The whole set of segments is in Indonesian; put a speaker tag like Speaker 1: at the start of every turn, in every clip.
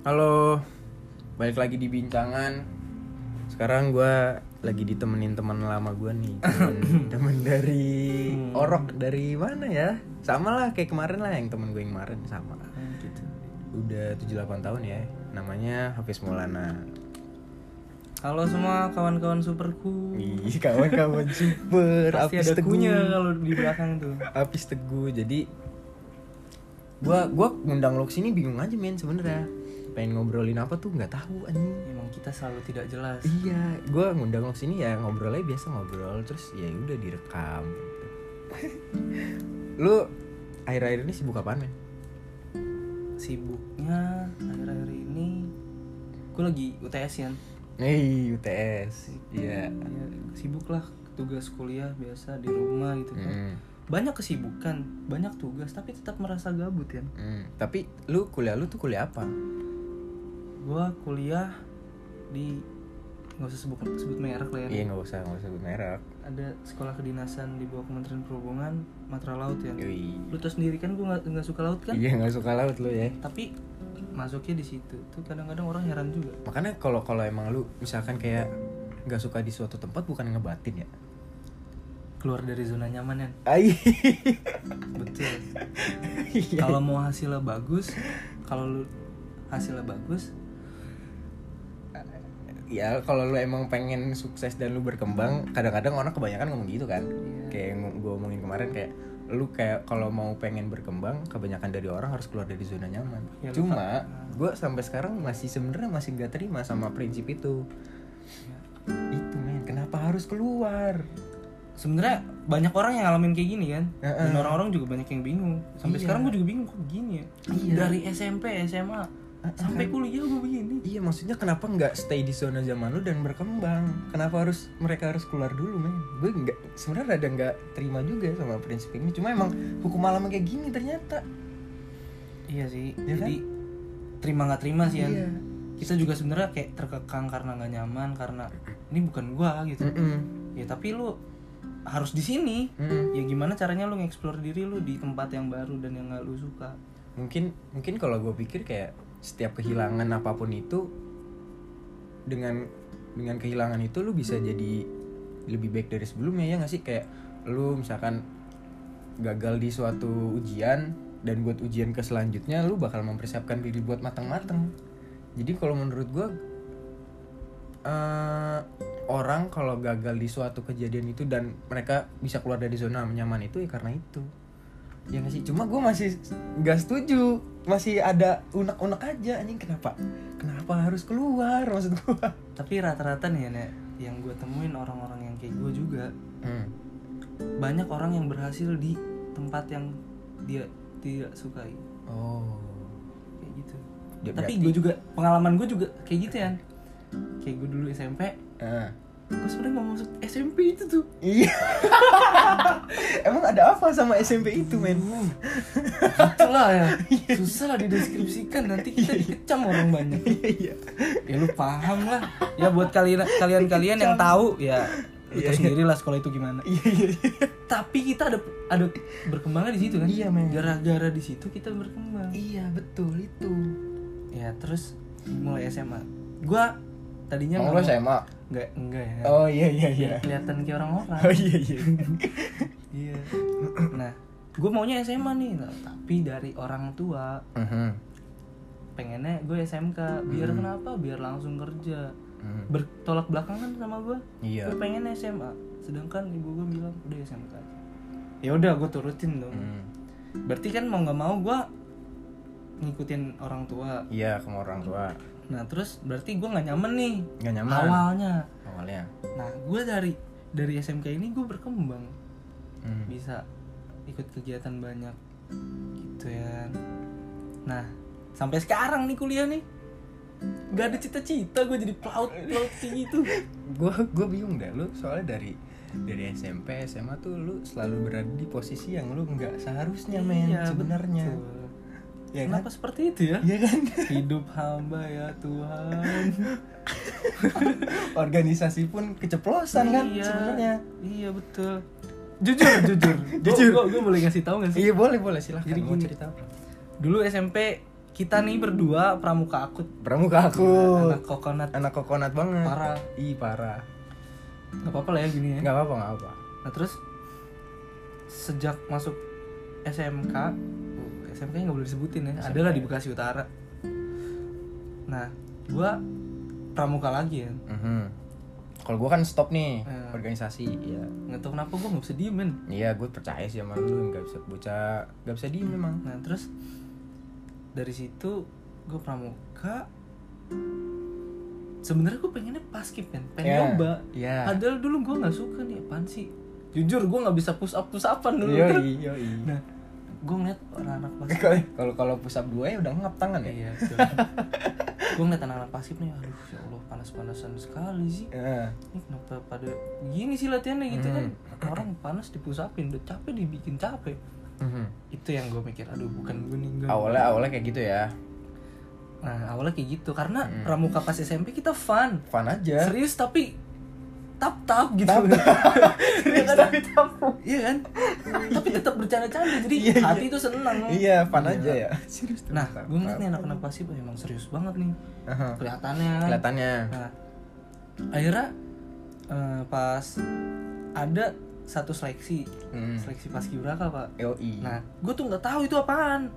Speaker 1: Halo, balik lagi di bincangan. Sekarang gue lagi ditemenin teman lama gue nih, temen, temen dari Orok dari mana ya? Sama lah kayak kemarin lah yang temen gue yang kemarin sama.
Speaker 2: gitu.
Speaker 1: Udah 7-8 tahun ya. Namanya Hafiz Maulana.
Speaker 2: Halo semua kawan-kawan superku.
Speaker 1: Ih, kawan-kawan super.
Speaker 2: Pasti
Speaker 1: Hafiz
Speaker 2: ada
Speaker 1: Teguh.
Speaker 2: kunya kalau di belakang tuh.
Speaker 1: Hafiz Teguh. Jadi gua gua ngundang lo ke sini bingung aja men sebenarnya. Pengen ngobrolin apa tuh nggak tahu anjing.
Speaker 2: Emang kita selalu tidak jelas.
Speaker 1: Iya, gue ngundang lo sini ya ngobrolnya biasa ngobrol terus ya udah direkam. lu akhir-akhir ini sibuk apaan men?
Speaker 2: Sibuknya akhir-akhir ini gue lagi UTS ya.
Speaker 1: Nih UTS, iya.
Speaker 2: Ya, sibuk lah tugas kuliah biasa di rumah gitu kan.
Speaker 1: Mm,
Speaker 2: Banyak kesibukan, banyak tugas tapi tetap merasa gabut ya.
Speaker 1: mm. Tapi lu kuliah lu tuh kuliah apa?
Speaker 2: Gua kuliah di nggak usah sebut sebut merek lah ya.
Speaker 1: Iya nggak usah nggak usah sebut merek.
Speaker 2: Ada sekolah kedinasan di bawah Kementerian Perhubungan Matra Laut ya.
Speaker 1: Yoi.
Speaker 2: Lu tau sendiri kan gue nggak nggak suka laut kan?
Speaker 1: Iya nggak suka laut lu ya.
Speaker 2: Tapi masuknya di situ tuh kadang-kadang orang heran juga.
Speaker 1: Makanya kalau kalau emang lu misalkan kayak nggak suka di suatu tempat bukan ngebatin ya?
Speaker 2: Keluar dari zona nyaman ya. Betul.
Speaker 1: Iya.
Speaker 2: kalau mau hasilnya bagus, kalau lu hasilnya bagus,
Speaker 1: ya kalau lu emang pengen sukses dan lu berkembang kadang-kadang orang kebanyakan ngomong gitu kan
Speaker 2: Iya.
Speaker 1: kayak yang gue omongin kemarin kayak lu kayak kalau mau pengen berkembang kebanyakan dari orang harus keluar dari zona nyaman
Speaker 2: Ya,
Speaker 1: cuma gue sampai sekarang masih sebenarnya masih nggak terima sama prinsip itu
Speaker 2: Ya.
Speaker 1: itu men kenapa harus keluar
Speaker 2: sebenarnya banyak orang yang ngalamin kayak gini kan.
Speaker 1: Heeh.
Speaker 2: Dan orang-orang juga banyak yang bingung. Sampai
Speaker 1: Iya.
Speaker 2: sekarang gue juga bingung kok begini ya.
Speaker 1: Iya.
Speaker 2: Dari SMP, SMA sampai kuliah gue begini.
Speaker 1: iya maksudnya kenapa nggak stay di zona zaman lu dan berkembang kenapa harus mereka harus keluar dulu men gue nggak sebenarnya ada nggak terima juga sama prinsip ini cuma emang hukum alam kayak gini ternyata
Speaker 2: Iya sih.
Speaker 1: Kan?
Speaker 2: Jadi terima nggak terima sih kan.
Speaker 1: Iya.
Speaker 2: Kita juga sebenarnya kayak terkekang karena nggak nyaman karena ini bukan gua gitu.
Speaker 1: Mm-mm.
Speaker 2: Ya tapi lu harus di sini.
Speaker 1: Mm-mm.
Speaker 2: Ya gimana caranya lu nge-explore diri lu di tempat yang baru dan yang nggak lu suka.
Speaker 1: mungkin mungkin kalau gue pikir kayak setiap kehilangan apa pun itu dengan dengan kehilangan itu lu bisa jadi lebih baik dari sebelumnya ya nggak sih? Kayak lu misalkan gagal di suatu ujian dan buat ujian ke selanjutnya lu bakal mempersiapkan diri buat matang-matang. Jadi kalau menurut gue eh, orang kalau gagal di suatu kejadian itu dan mereka bisa keluar dari zona nyaman itu ya karena itu ya nggak sih cuma gue masih nggak setuju masih ada unek-unek aja anjing kenapa kenapa harus keluar maksud gue
Speaker 2: Tapi rata-rata nih ya Nek, yang gue temuin orang-orang yang kayak gue juga
Speaker 1: hmm.
Speaker 2: banyak orang yang berhasil di tempat yang dia tidak sukai
Speaker 1: oh
Speaker 2: kayak gitu.
Speaker 1: Ya,
Speaker 2: Tapi
Speaker 1: berarti-
Speaker 2: gue juga pengalaman gue juga kayak gitu ya. Kayak gue dulu SMP,
Speaker 1: Ah.
Speaker 2: Gue sebenarnya nggak mau masuk SMP itu tuh.
Speaker 1: iya emang ada apa sama SMP itu men
Speaker 2: Itulah ya. Susah lah dideskripsikan nanti kita dikecam orang banyak.
Speaker 1: iya
Speaker 2: Ya lu paham lah. Ya buat kalian kalian kalian yang tahu ya lu
Speaker 1: Iya, iya.
Speaker 2: sendiri lah sekolah itu gimana.
Speaker 1: iya iya
Speaker 2: Tapi kita ada ada berkembangnya di situ kan.
Speaker 1: Iya, men.
Speaker 2: Gara-gara di situ kita berkembang.
Speaker 1: iya betul itu
Speaker 2: Ya terus mulai SMA. Gua tadinya
Speaker 1: Emang lo
Speaker 2: mau-
Speaker 1: SMA
Speaker 2: Enggak, enggak ya.
Speaker 1: oh iya iya iya
Speaker 2: Kelihatan kayak orang-orang.
Speaker 1: oh iya iya
Speaker 2: Iya. Nah, gue maunya SMA nih, Nah, tapi dari orang tua
Speaker 1: Mhm.
Speaker 2: pengennya gue SMK. Biar kenapa? Biar langsung kerja.
Speaker 1: Mhm.
Speaker 2: Bertolak belakangan sama gue.
Speaker 1: iya
Speaker 2: Gue pengen SMA. Sedangkan ibu gue bilang udah SMK. aja." Ya udah, gue turutin dong.
Speaker 1: Mhm.
Speaker 2: Berarti kan mau nggak mau gue ngikutin orang tua.
Speaker 1: iya sama orang tua
Speaker 2: Nah, terus berarti gue nggak nyaman nih
Speaker 1: nggak nyaman
Speaker 2: awalnya.
Speaker 1: awalnya
Speaker 2: Nah, gue dari dari SMK ini gue berkembang.
Speaker 1: Mhm.
Speaker 2: bisa ikut kegiatan banyak gitu ya nah sampai sekarang nih kuliah nih gak ada cita-cita gue jadi pelaut pelaut kayak gitu
Speaker 1: gue gue bingung deh lu soalnya dari dari SMP SMA tuh lu selalu berada di posisi yang lu nggak seharusnya men
Speaker 2: Iya,
Speaker 1: sebenarnya
Speaker 2: betul.
Speaker 1: Ya
Speaker 2: kenapa
Speaker 1: kan?
Speaker 2: seperti itu ya?
Speaker 1: Iya kan?
Speaker 2: Hidup hamba ya Tuhan.
Speaker 1: Organisasi pun keceplosan kan
Speaker 2: Iya,
Speaker 1: sebenarnya.
Speaker 2: Iya betul. Jujur jujur.
Speaker 1: Jujur.
Speaker 2: gue gue boleh ngasih tahu gak sih?
Speaker 1: Iya boleh boleh. Silahkan.
Speaker 2: Jadi gini.
Speaker 1: cerita
Speaker 2: dulu SMP kita nih berdua pramuka akut.
Speaker 1: Pramuka aku.
Speaker 2: anak kokonat.
Speaker 1: Anak kokonat banget.
Speaker 2: parah.
Speaker 1: Ih, parah.
Speaker 2: nggak apa-apa lah ya gini ya.
Speaker 1: Enggak apa-apa, enggak apa.
Speaker 2: nah terus sejak masuk SMK uh, SMK nya nggak boleh disebutin ya adalah di Bekasi Utara nah gua pramuka lagi ya
Speaker 1: Mhm. Kalau gua kan stop nih
Speaker 2: Eh.
Speaker 1: organisasi, ya.
Speaker 2: nggak tahu kenapa gua nggak bisa diem men
Speaker 1: Iya, gue percaya sih sama lu nggak bisa bocah nggak bisa diem memang.
Speaker 2: nah terus dari situ gue pramuka sebenarnya gue pengennya paskib kan pengen
Speaker 1: Iya,
Speaker 2: nyoba
Speaker 1: iya.
Speaker 2: padahal dulu gue nggak suka nih apaan sih jujur gue nggak bisa push up push upan dulu kan
Speaker 1: Yoi, yoi.
Speaker 2: nah gue ngeliat orang-anak paskib
Speaker 1: Kalau kalau kalau push up dua ya udah ngap tangan ya.
Speaker 2: iya gue ngeliat anak-anak paskib nih aduh ya allah panas-panasan sekali sih
Speaker 1: Eh,
Speaker 2: ini kenapa pada gini sih latihannya gitu kan
Speaker 1: Hmm.
Speaker 2: orang panas di push upin udah capek dibikin capek
Speaker 1: mhm.
Speaker 2: itu yang gue mikir aduh bukan gue nih enggak.
Speaker 1: Awalnya awalnya kayak gitu ya.
Speaker 2: Nah awalnya kayak gitu karena
Speaker 1: Hmm.
Speaker 2: pramuka pas SMP kita fun,
Speaker 1: Fun aja.
Speaker 2: serius tapi tap tap gitu.
Speaker 1: Serius tapi tamu.
Speaker 2: Iya kan? tapi tetap bercanda-canda jadi
Speaker 1: Iya, iya.
Speaker 2: hati itu senang.
Speaker 1: Iya, fun aja ya. Serius
Speaker 2: Nah gue ngeliat nih anak-anak pasif emang serius banget nih kelihatannya.
Speaker 1: Kelihatannya.
Speaker 2: Nah akhirnya eh, pas ada satu seleksi
Speaker 1: Hmm.
Speaker 2: seleksi paskibraka pak.
Speaker 1: Yoi.
Speaker 2: Nah gue tuh nggak tahu itu apaan.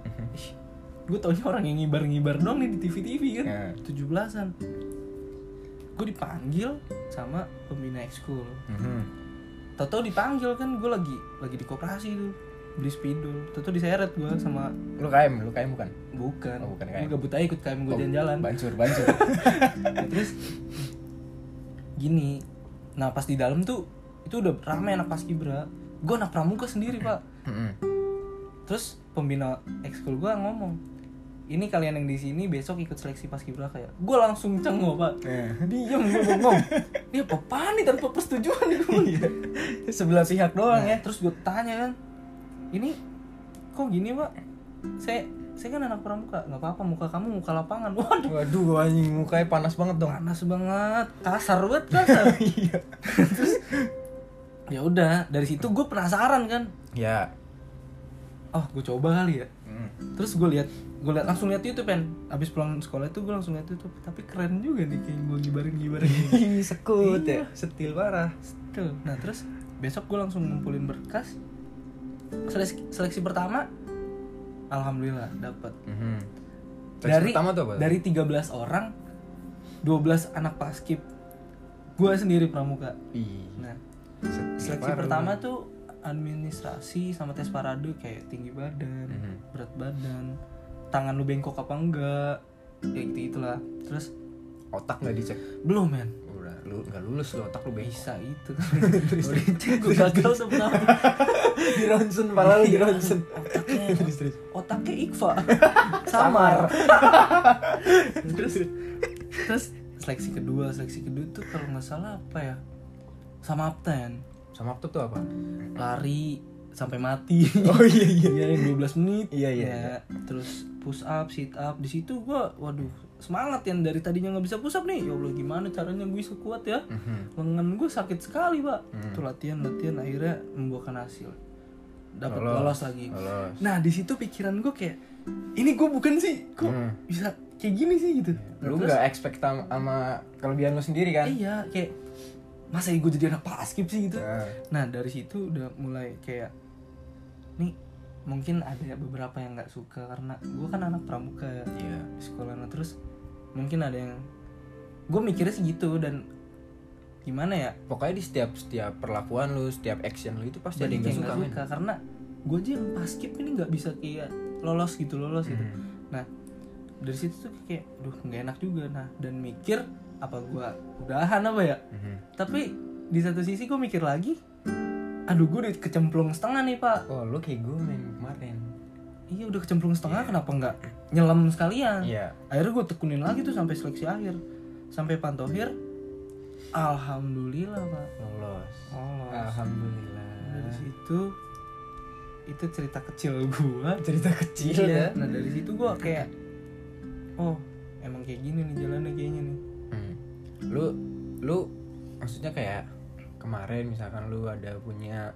Speaker 2: gue taunya orang yang ngibar-ngibar dong nih di TV-TV kan.
Speaker 1: Ya.
Speaker 2: tujuh belasan gue dipanggil sama pembina ekskul
Speaker 1: Mhm.
Speaker 2: Toto dipanggil kan gue lagi lagi di koperasi tuh beli spidol Toto diseret gue sama
Speaker 1: Lu KM, lu KM bukan?
Speaker 2: bukan,
Speaker 1: Oh, bukan
Speaker 2: gue
Speaker 1: kayak.
Speaker 2: gabut aja ikut KM gue
Speaker 1: Oh,
Speaker 2: jalan-jalan
Speaker 1: Bancur, bancur.
Speaker 2: Nah, terus gini nah pas di dalam tuh itu udah rame anak paskibra gue anak pramuka sendiri pak
Speaker 1: Mhm.
Speaker 2: terus pembina ekskul gue ngomong ini kalian yang di sini besok ikut seleksi paskibraka ya? Gue langsung cengok pak.
Speaker 1: Eh.
Speaker 2: diem gue bengong ini apa nih? Tanpa persetujuan nih gue
Speaker 1: Sebelah pihak doang
Speaker 2: Nah,
Speaker 1: ya.
Speaker 2: terus gue tanya kan ini kok gini pak? Saya saya kan anak pramuka. Nggak apa-apa muka kamu muka lapangan. Waduh.
Speaker 1: Waduh, anjing mukanya panas banget dong.
Speaker 2: panas banget. Kasar banget kasar.
Speaker 1: Iya.
Speaker 2: terus ya udah dari situ gue penasaran kan.
Speaker 1: Ya.
Speaker 2: oh gue coba kali ya.
Speaker 1: Hmm.
Speaker 2: terus gue lihat gue lihat langsung lihat YouTube kan abis pulang sekolah itu gue langsung lihat YouTube tapi keren juga nih kayak gue gibarin gibarin
Speaker 1: sekut
Speaker 2: Iya.
Speaker 1: ya. Setil parah.
Speaker 2: Tuh. Nah terus besok gue langsung ngumpulin berkas seleksi, seleksi pertama alhamdulillah dapat
Speaker 1: Mhm. Seleksi
Speaker 2: dari
Speaker 1: pertama tuh apa?
Speaker 2: dari 13 orang 12 anak paskib gue sendiri pramuka
Speaker 1: Ih,
Speaker 2: nah
Speaker 1: setil
Speaker 2: seleksi
Speaker 1: parah.
Speaker 2: pertama tuh administrasi sama tes parade kayak tinggi badan
Speaker 1: Mhm.
Speaker 2: berat badan tangan lu bengkok apa enggak ya gitu itulah terus
Speaker 1: otak nggak dicek.
Speaker 2: belum men
Speaker 1: Udah, lu nggak lulus lu otak lu bengkok.
Speaker 2: bisa itu udah cek gue gagal pertama
Speaker 1: di ronsen pala lu di
Speaker 2: Iya.
Speaker 1: ronsen.
Speaker 2: otaknya
Speaker 1: Terus, terus.
Speaker 2: otaknya Iqfa samar terus terus seleksi kedua seleksi kedua tuh kalau nggak salah apa ya sama apten
Speaker 1: Sama aktor tuh apa?
Speaker 2: lari sampai mati
Speaker 1: Oh iya iya.
Speaker 2: Iya, yang 12 menit
Speaker 1: Iya, iya.
Speaker 2: Ya, terus push up sit up di situ gua waduh semangat yang dari tadinya nggak bisa push up nih ya allah gimana caranya gue bisa kuat ya
Speaker 1: Mhm.
Speaker 2: lengan gue sakit sekali pak
Speaker 1: Hmm.
Speaker 2: tuh latihan latihan akhirnya membuahkan hasil dapat
Speaker 1: Lolos.
Speaker 2: lolos lagi
Speaker 1: Lolos.
Speaker 2: Nah di situ pikiran gue kayak ini gue bukan sih, kok
Speaker 1: Hmm.
Speaker 2: bisa kayak gini sih gitu. Nah,
Speaker 1: Lu nggak expect sama kelebihan lu sendiri kan?
Speaker 2: Iya kayak masa gue jadi anak paskib sih gitu.
Speaker 1: Nah,
Speaker 2: Nah dari situ udah mulai kayak nih mungkin ada beberapa yang nggak suka karena gue kan anak pramuka ya
Speaker 1: Iya.
Speaker 2: di sekolah. Nah terus mungkin ada yang gue mikirnya sih gitu dan gimana ya
Speaker 1: Pokoknya di setiap setiap perlakuan lu, setiap action lu itu pasti ada
Speaker 2: banyak
Speaker 1: yang
Speaker 2: yang
Speaker 1: gak suka,
Speaker 2: suka, karena gue aja yang paskib ini nggak bisa kayak lolos gitu lolos gitu.
Speaker 1: Hmm.
Speaker 2: Nah dari situ tuh kayak, duh nggak enak juga. Nah dan mikir apa gua udahan apa ya?
Speaker 1: Mhm.
Speaker 2: Tapi di satu sisi gue mikir lagi, aduh gue udah kecemplung setengah nih pak.
Speaker 1: Oh, lu kayak gue men kemarin.
Speaker 2: Iya udah kecemplung setengah, kenapa nggak nyelam sekalian?
Speaker 1: Iya.
Speaker 2: Akhirnya gue tekunin lagi tuh sampai seleksi akhir, sampai pantohir. Alhamdulillah pak.
Speaker 1: Lolos.
Speaker 2: Oh,
Speaker 1: Alhamdulillah.
Speaker 2: dari situ itu cerita kecil gua
Speaker 1: Cerita kecil
Speaker 2: Iya.
Speaker 1: ya.
Speaker 2: Nah dari situ gua kayak, oh emang kayak gini nih jalannya kayaknya nih.
Speaker 1: Hmm. Lu lu maksudnya kayak kemarin misalkan lu ada punya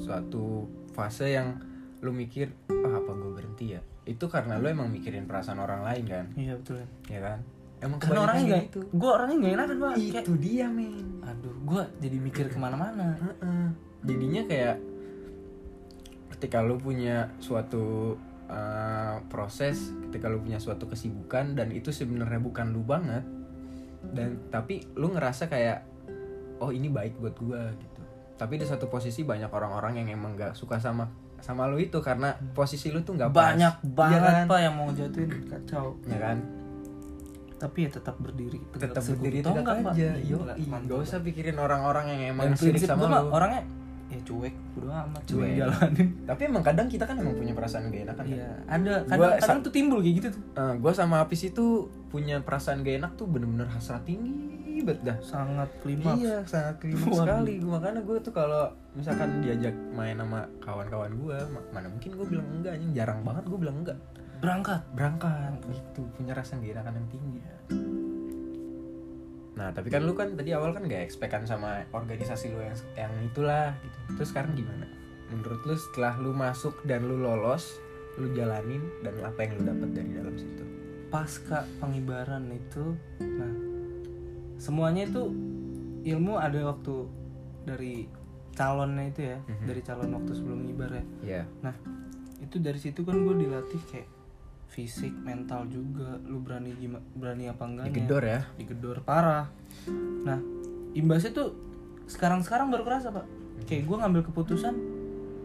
Speaker 1: suatu fase yang lu mikir ah apa gue berhenti ya? Itu karena lu emang mikirin perasaan orang lain kan?
Speaker 2: Iya betul. Kan
Speaker 1: ya kan? Emang
Speaker 2: karena orangnya gak
Speaker 1: gitu.
Speaker 2: gue orangnya gak enakan pak.
Speaker 1: Itu
Speaker 2: kayak
Speaker 1: dia men.
Speaker 2: Aduh gue jadi mikir ke mana-mana.
Speaker 1: Heeh. jadinya kayak ketika lu punya suatu uh, proses ketika lu punya suatu kesibukan dan itu sebenarnya bukan lu banget dan tapi lu ngerasa kayak oh ini baik buat gua gitu. Tapi di satu posisi banyak orang-orang yang emang gak suka sama sama lu itu karena posisi lu tuh nggak pas.
Speaker 2: banyak
Speaker 1: Iya
Speaker 2: banget
Speaker 1: kan?
Speaker 2: pak yang mau jatuhin kacau.
Speaker 1: Ya kan?
Speaker 2: Tapi ya tetap berdiri
Speaker 1: tetap berdiri
Speaker 2: Tau
Speaker 1: tegak
Speaker 2: nggak, Pak?
Speaker 1: aja.
Speaker 2: Gila,
Speaker 1: yo
Speaker 2: mantap,
Speaker 1: gak usah pikirin orang-orang yang emang
Speaker 2: dan
Speaker 1: sirik sama
Speaker 2: gue
Speaker 1: lu.
Speaker 2: orangnya ya cuek udah amat cuek.
Speaker 1: Cuek.
Speaker 2: jalanin.
Speaker 1: Tapi emang kadang kita kan emang punya perasaan gak enak kan?
Speaker 2: Iya ada
Speaker 1: Gua
Speaker 2: kadang kadang
Speaker 1: sa-
Speaker 2: tuh timbul kayak gitu tuh.
Speaker 1: Gue sama Apis itu punya perasaan gak enak tuh bener-bener hasrat tinggi banget dah.
Speaker 2: Sangat klimaks.
Speaker 1: Iya sangat klimaks sekali. Gua- makanya gue tuh kalau misalkan diajak main sama kawan-kawan gue mana mungkin gue bilang enggak anjing. Jarang banget gue bilang enggak.
Speaker 2: Berangkat?
Speaker 1: Berangkat. Gitu. Punya rasa gak enakan yang tinggi. Nah tapi kan lu kan tadi awal kan gak expect-an sama organisasi lu yang yang itulah gitu. Terus sekarang gimana? Menurut lu setelah lu masuk dan lu lolos lu jalanin dan apa yang lu dapat dari dalam situ?
Speaker 2: Pasca pengibaran itu nah semuanya itu ilmu ada waktu dari calonnya itu ya
Speaker 1: Mhm.
Speaker 2: dari calon waktu sebelum ngibar ya.
Speaker 1: Ya
Speaker 2: nah itu dari situ kan gue dilatih kayak fisik mental juga. Lu berani gimana berani apa enggaknya?
Speaker 1: Digedor ya.
Speaker 2: Digedor parah. Nah imbasnya tuh sekarang sekarang baru kerasa pak. Kayak gue ngambil keputusan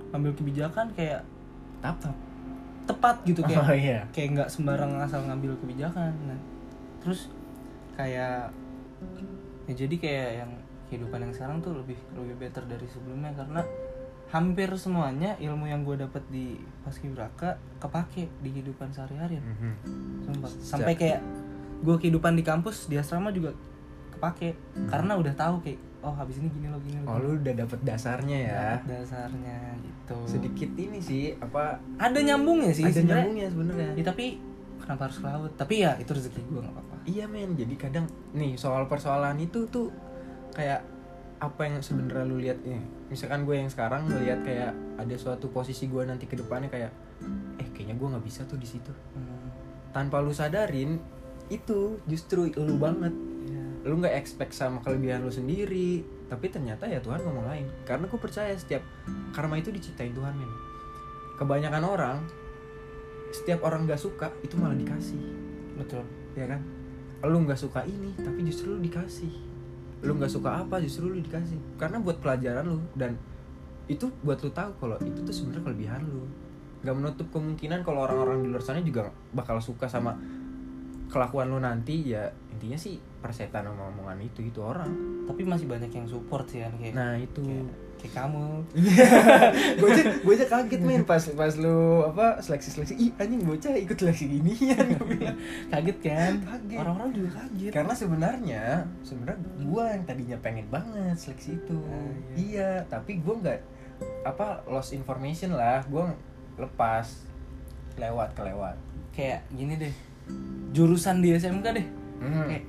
Speaker 2: ngambil kebijakan kayak
Speaker 1: tap
Speaker 2: tepat gitu kayak
Speaker 1: oh iya.
Speaker 2: kayak nggak sembarang asal ngambil kebijakan. Nah terus kayak ya jadi kayak yang kehidupan yang sekarang tuh lebih lebih better dari sebelumnya karena hampir semuanya ilmu yang gue dapet di paskibraka kepake di kehidupan sehari-hari.
Speaker 1: Mhm.
Speaker 2: Sumpah. sampai kayak gue kehidupan di kampus di asrama juga kepake. Karena udah tahu kayak oh habis ini gini loh gini loh
Speaker 1: oh lu udah dapet dasarnya ya?
Speaker 2: Dapet dasarnya gitu.
Speaker 1: Sedikit ini sih apa
Speaker 2: ada nyambungnya sih
Speaker 1: ada
Speaker 2: sebenarnya.
Speaker 1: nyambungnya sebenarnya.
Speaker 2: Ya, tapi kenapa harus ke laut? Tapi ya itu rezeki gue nggak apa-apa
Speaker 1: Iya men, jadi kadang nih soal persoalan itu tuh kayak apa yang sebenarnya lu lihat nih. Misalkan gue yang sekarang ngelihat kayak ada suatu posisi gue nanti ke depannya kayak eh kayaknya gue nggak bisa tuh di situ.
Speaker 2: Hmm,
Speaker 1: Tanpa lu sadarin itu justru lu banget.
Speaker 2: ya.
Speaker 1: Lu nggak expect sama kelebihan lu sendiri, tapi ternyata ya Tuhan ngomong lain. Karena gue percaya setiap karma itu diciptain Tuhan men. Kebanyakan orang setiap orang nggak suka itu malah dikasih
Speaker 2: betul
Speaker 1: ya kan lu nggak suka ini tapi justru lu dikasih. Lu nggak suka apa justru lu dikasih. Karena buat pelajaran lu dan itu buat lu tahu kalau itu tuh sebenarnya kelebihan lu. Nggak menutup kemungkinan kalau orang-orang di luar sana juga bakal suka sama kelakuan lu nanti ya intinya sih persetan sama omongan itu itu orang.
Speaker 2: Tapi masih banyak yang support sih kan kayak
Speaker 1: nah itu.
Speaker 2: kayak, kayak kamu.
Speaker 1: Gue aja gue aja kaget men. Pas pas lu apa seleksi seleksi ih anjing bocah ikut seleksi Gua bilang.
Speaker 2: kaget kan?
Speaker 1: Kaget.
Speaker 2: orang-orang juga kaget.
Speaker 1: Karena sebenarnya sebenarnya gue yang tadinya pengen banget seleksi itu.
Speaker 2: Ah,
Speaker 1: iya. Tapi gue nggak apa lost information lah. Gue lepas lewat kelewat
Speaker 2: kayak gini deh. Jurusan di SMK deh.
Speaker 1: Hmm.
Speaker 2: kayak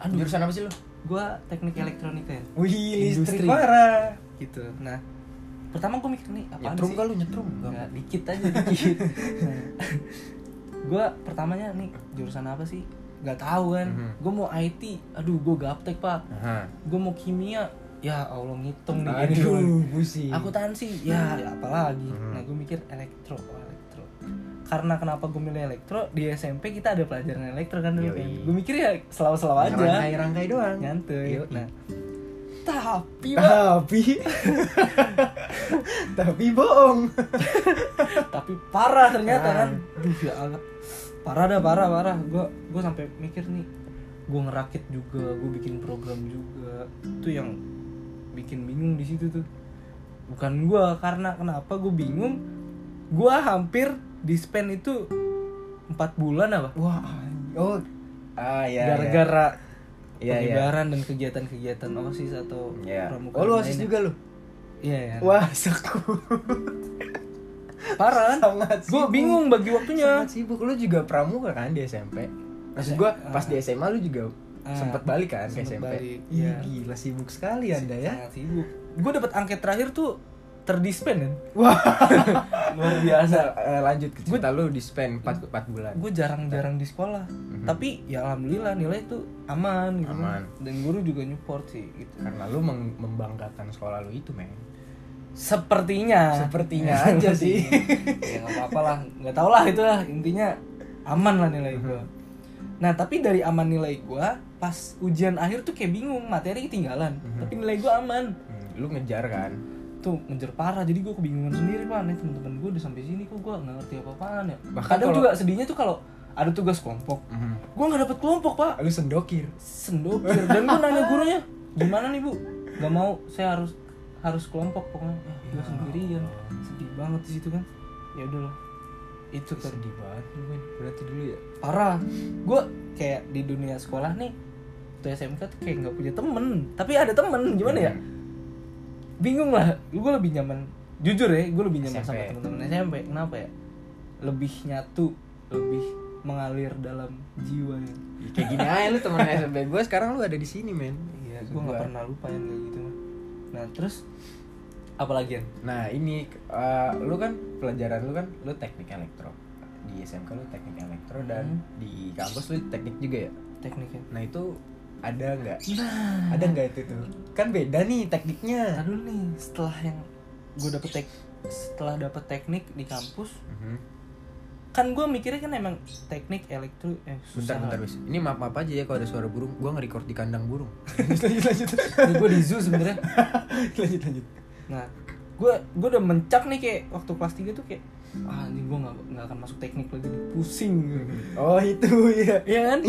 Speaker 2: aduh.
Speaker 1: Jurusan apa sih lo
Speaker 2: gue teknik elektronika ya.
Speaker 1: Wih listrik parah
Speaker 2: gitu. Nah pertama gue mikir nih apaan
Speaker 1: nyetrum kah lu nyetrum.
Speaker 2: Enggak, dikit aja dikit. Gue pertamanya nih jurusan apa sih? Nggak tahu kan.
Speaker 1: Mhm.
Speaker 2: gue mau IT aduh gue gaptek pak.
Speaker 1: Aha.
Speaker 2: gue mau kimia ya allah ngitung nih
Speaker 1: aduh
Speaker 2: doang.
Speaker 1: pusing.
Speaker 2: Akuntansi ya, ya apalagi.
Speaker 1: Mhm.
Speaker 2: nah gue mikir elektro oh, elektro. Karena kenapa gue milih elektro di SMP kita ada pelajaran elektro kan dulu kan. Gue mikir ya selalu-selalu aja.
Speaker 1: rangkai rangkai doang.
Speaker 2: Nyantuy
Speaker 1: Yoi.
Speaker 2: nah tapi
Speaker 1: tapi. Tapi bohong.
Speaker 2: Tapi parah ternyata kan? Duh ya Allah. Parah dah parah parah. Gue gue sampai mikir nih. Gue ngerakit juga gue bikin program juga. Itu yang bikin bingung di situ tuh. Bukan gue karena kenapa gue bingung? Gue hampir di spend itu empat bulan apa?
Speaker 1: Wah oh. Ah ya
Speaker 2: gara-gara
Speaker 1: Iya, iya.
Speaker 2: pengibaran dan kegiatan-kegiatan osis atau
Speaker 1: ya
Speaker 2: pramuka
Speaker 1: oh lu
Speaker 2: lainnya.
Speaker 1: osis juga lu?
Speaker 2: Iya ya
Speaker 1: wah seku
Speaker 2: parah. Kan gue bingung bagi waktunya.
Speaker 1: Sangat sibuk. Lu juga pramuka kan di SMP maksud gua pas di SMA lu juga
Speaker 2: Ah,
Speaker 1: sempet balik kan ke SMP
Speaker 2: balik, iya.
Speaker 1: gila sibuk sekali anda ya.
Speaker 2: Sangat sibuk. Gue dapat angket terakhir tuh terdispen kan?
Speaker 1: Wah,
Speaker 2: luar biasa.
Speaker 1: Eh, lanjut ke cerita lu di spend 4, 4 bulan.
Speaker 2: gue jarang-jarang di sekolah. Tapi ya alhamdulillah nilai itu aman gitu.
Speaker 1: Aman.
Speaker 2: dan guru juga nyupport sih gitu.
Speaker 1: Karena lu membanggakan sekolah lu itu, men.
Speaker 2: sepertinya.
Speaker 1: Sepertinya
Speaker 2: Ya,
Speaker 1: aja sih.
Speaker 2: ya nggak apa-apa lah. Nggak tau lah itu lah. Intinya aman lah nilai gue nah tapi dari aman nilai gue pas ujian akhir tuh kayak bingung. Materi ketinggalan. Tapi nilai gue aman.
Speaker 1: Hmm, lu ngejar kan.
Speaker 2: Tuh ngejar parah. Jadi gue kebingungan sendiri pak nih teman-teman gue udah sampai sini kok gue nggak ngerti apa-apaan ya.
Speaker 1: Bahkan
Speaker 2: kadang
Speaker 1: kalau-
Speaker 2: juga sedihnya tuh kalau ada tugas kelompok. Gue nggak dapet kelompok pak.
Speaker 1: Lu sendokir.
Speaker 2: sendokir. Dan gue nanya gurunya gimana nih bu? Nggak mau. Saya harus harus kelompok pokoknya. Ya, gue sendirian. Sedih banget di situ kan. Ya udahlah. Itu kan
Speaker 1: Sedih banget men. Berarti dulu ya.
Speaker 2: parah. Gue kayak di dunia sekolah nih tuh SMK tuh kayak nggak punya temen. Tapi ada temen. Gimana ya bingung lah gue lebih nyaman jujur ya gue lebih nyaman sama
Speaker 1: SMP.
Speaker 2: temen-temen SMP kenapa ya lebih nyatu lebih mengalir dalam jiwanya
Speaker 1: Ya, Kayak gini aja lu temen SMP gue sekarang lu ada di sini, men.
Speaker 2: iya gue nggak pernah lupa yang kayak gitu mah nah terus apalagi ya
Speaker 1: Nah, ini eh, lu kan pelajaran lu kan lu teknik elektro. Di SMK lu teknik elektro dan
Speaker 2: Hmm.
Speaker 1: di kampus lu teknik juga ya.
Speaker 2: tekniknya
Speaker 1: Nah, itu ada nggak?
Speaker 2: nah
Speaker 1: Ada nggak itu tuh? Kan beda nih tekniknya.
Speaker 2: Dulu nih setelah yang gue dapet tek setelah dapet teknik di kampus
Speaker 1: Mhm.
Speaker 2: kan gue mikirnya kan emang teknik elektro eh
Speaker 1: Bentar,
Speaker 2: susah
Speaker 1: bentar,
Speaker 2: lah.
Speaker 1: wis. Ini maaf maaf aja ya kalau ada suara burung. Gua nge-record di kandang burung. lanjut, lanjut,
Speaker 2: Ini gue di zoo sebenarnya
Speaker 1: lanjut, lanjut.
Speaker 2: nah gue gue udah mencap nih kayak waktu kelas 3 tuh kayak ah ini gue nggak nggak akan masuk teknik lagi nih pusing
Speaker 1: Oh, itu ya.
Speaker 2: Iya kan?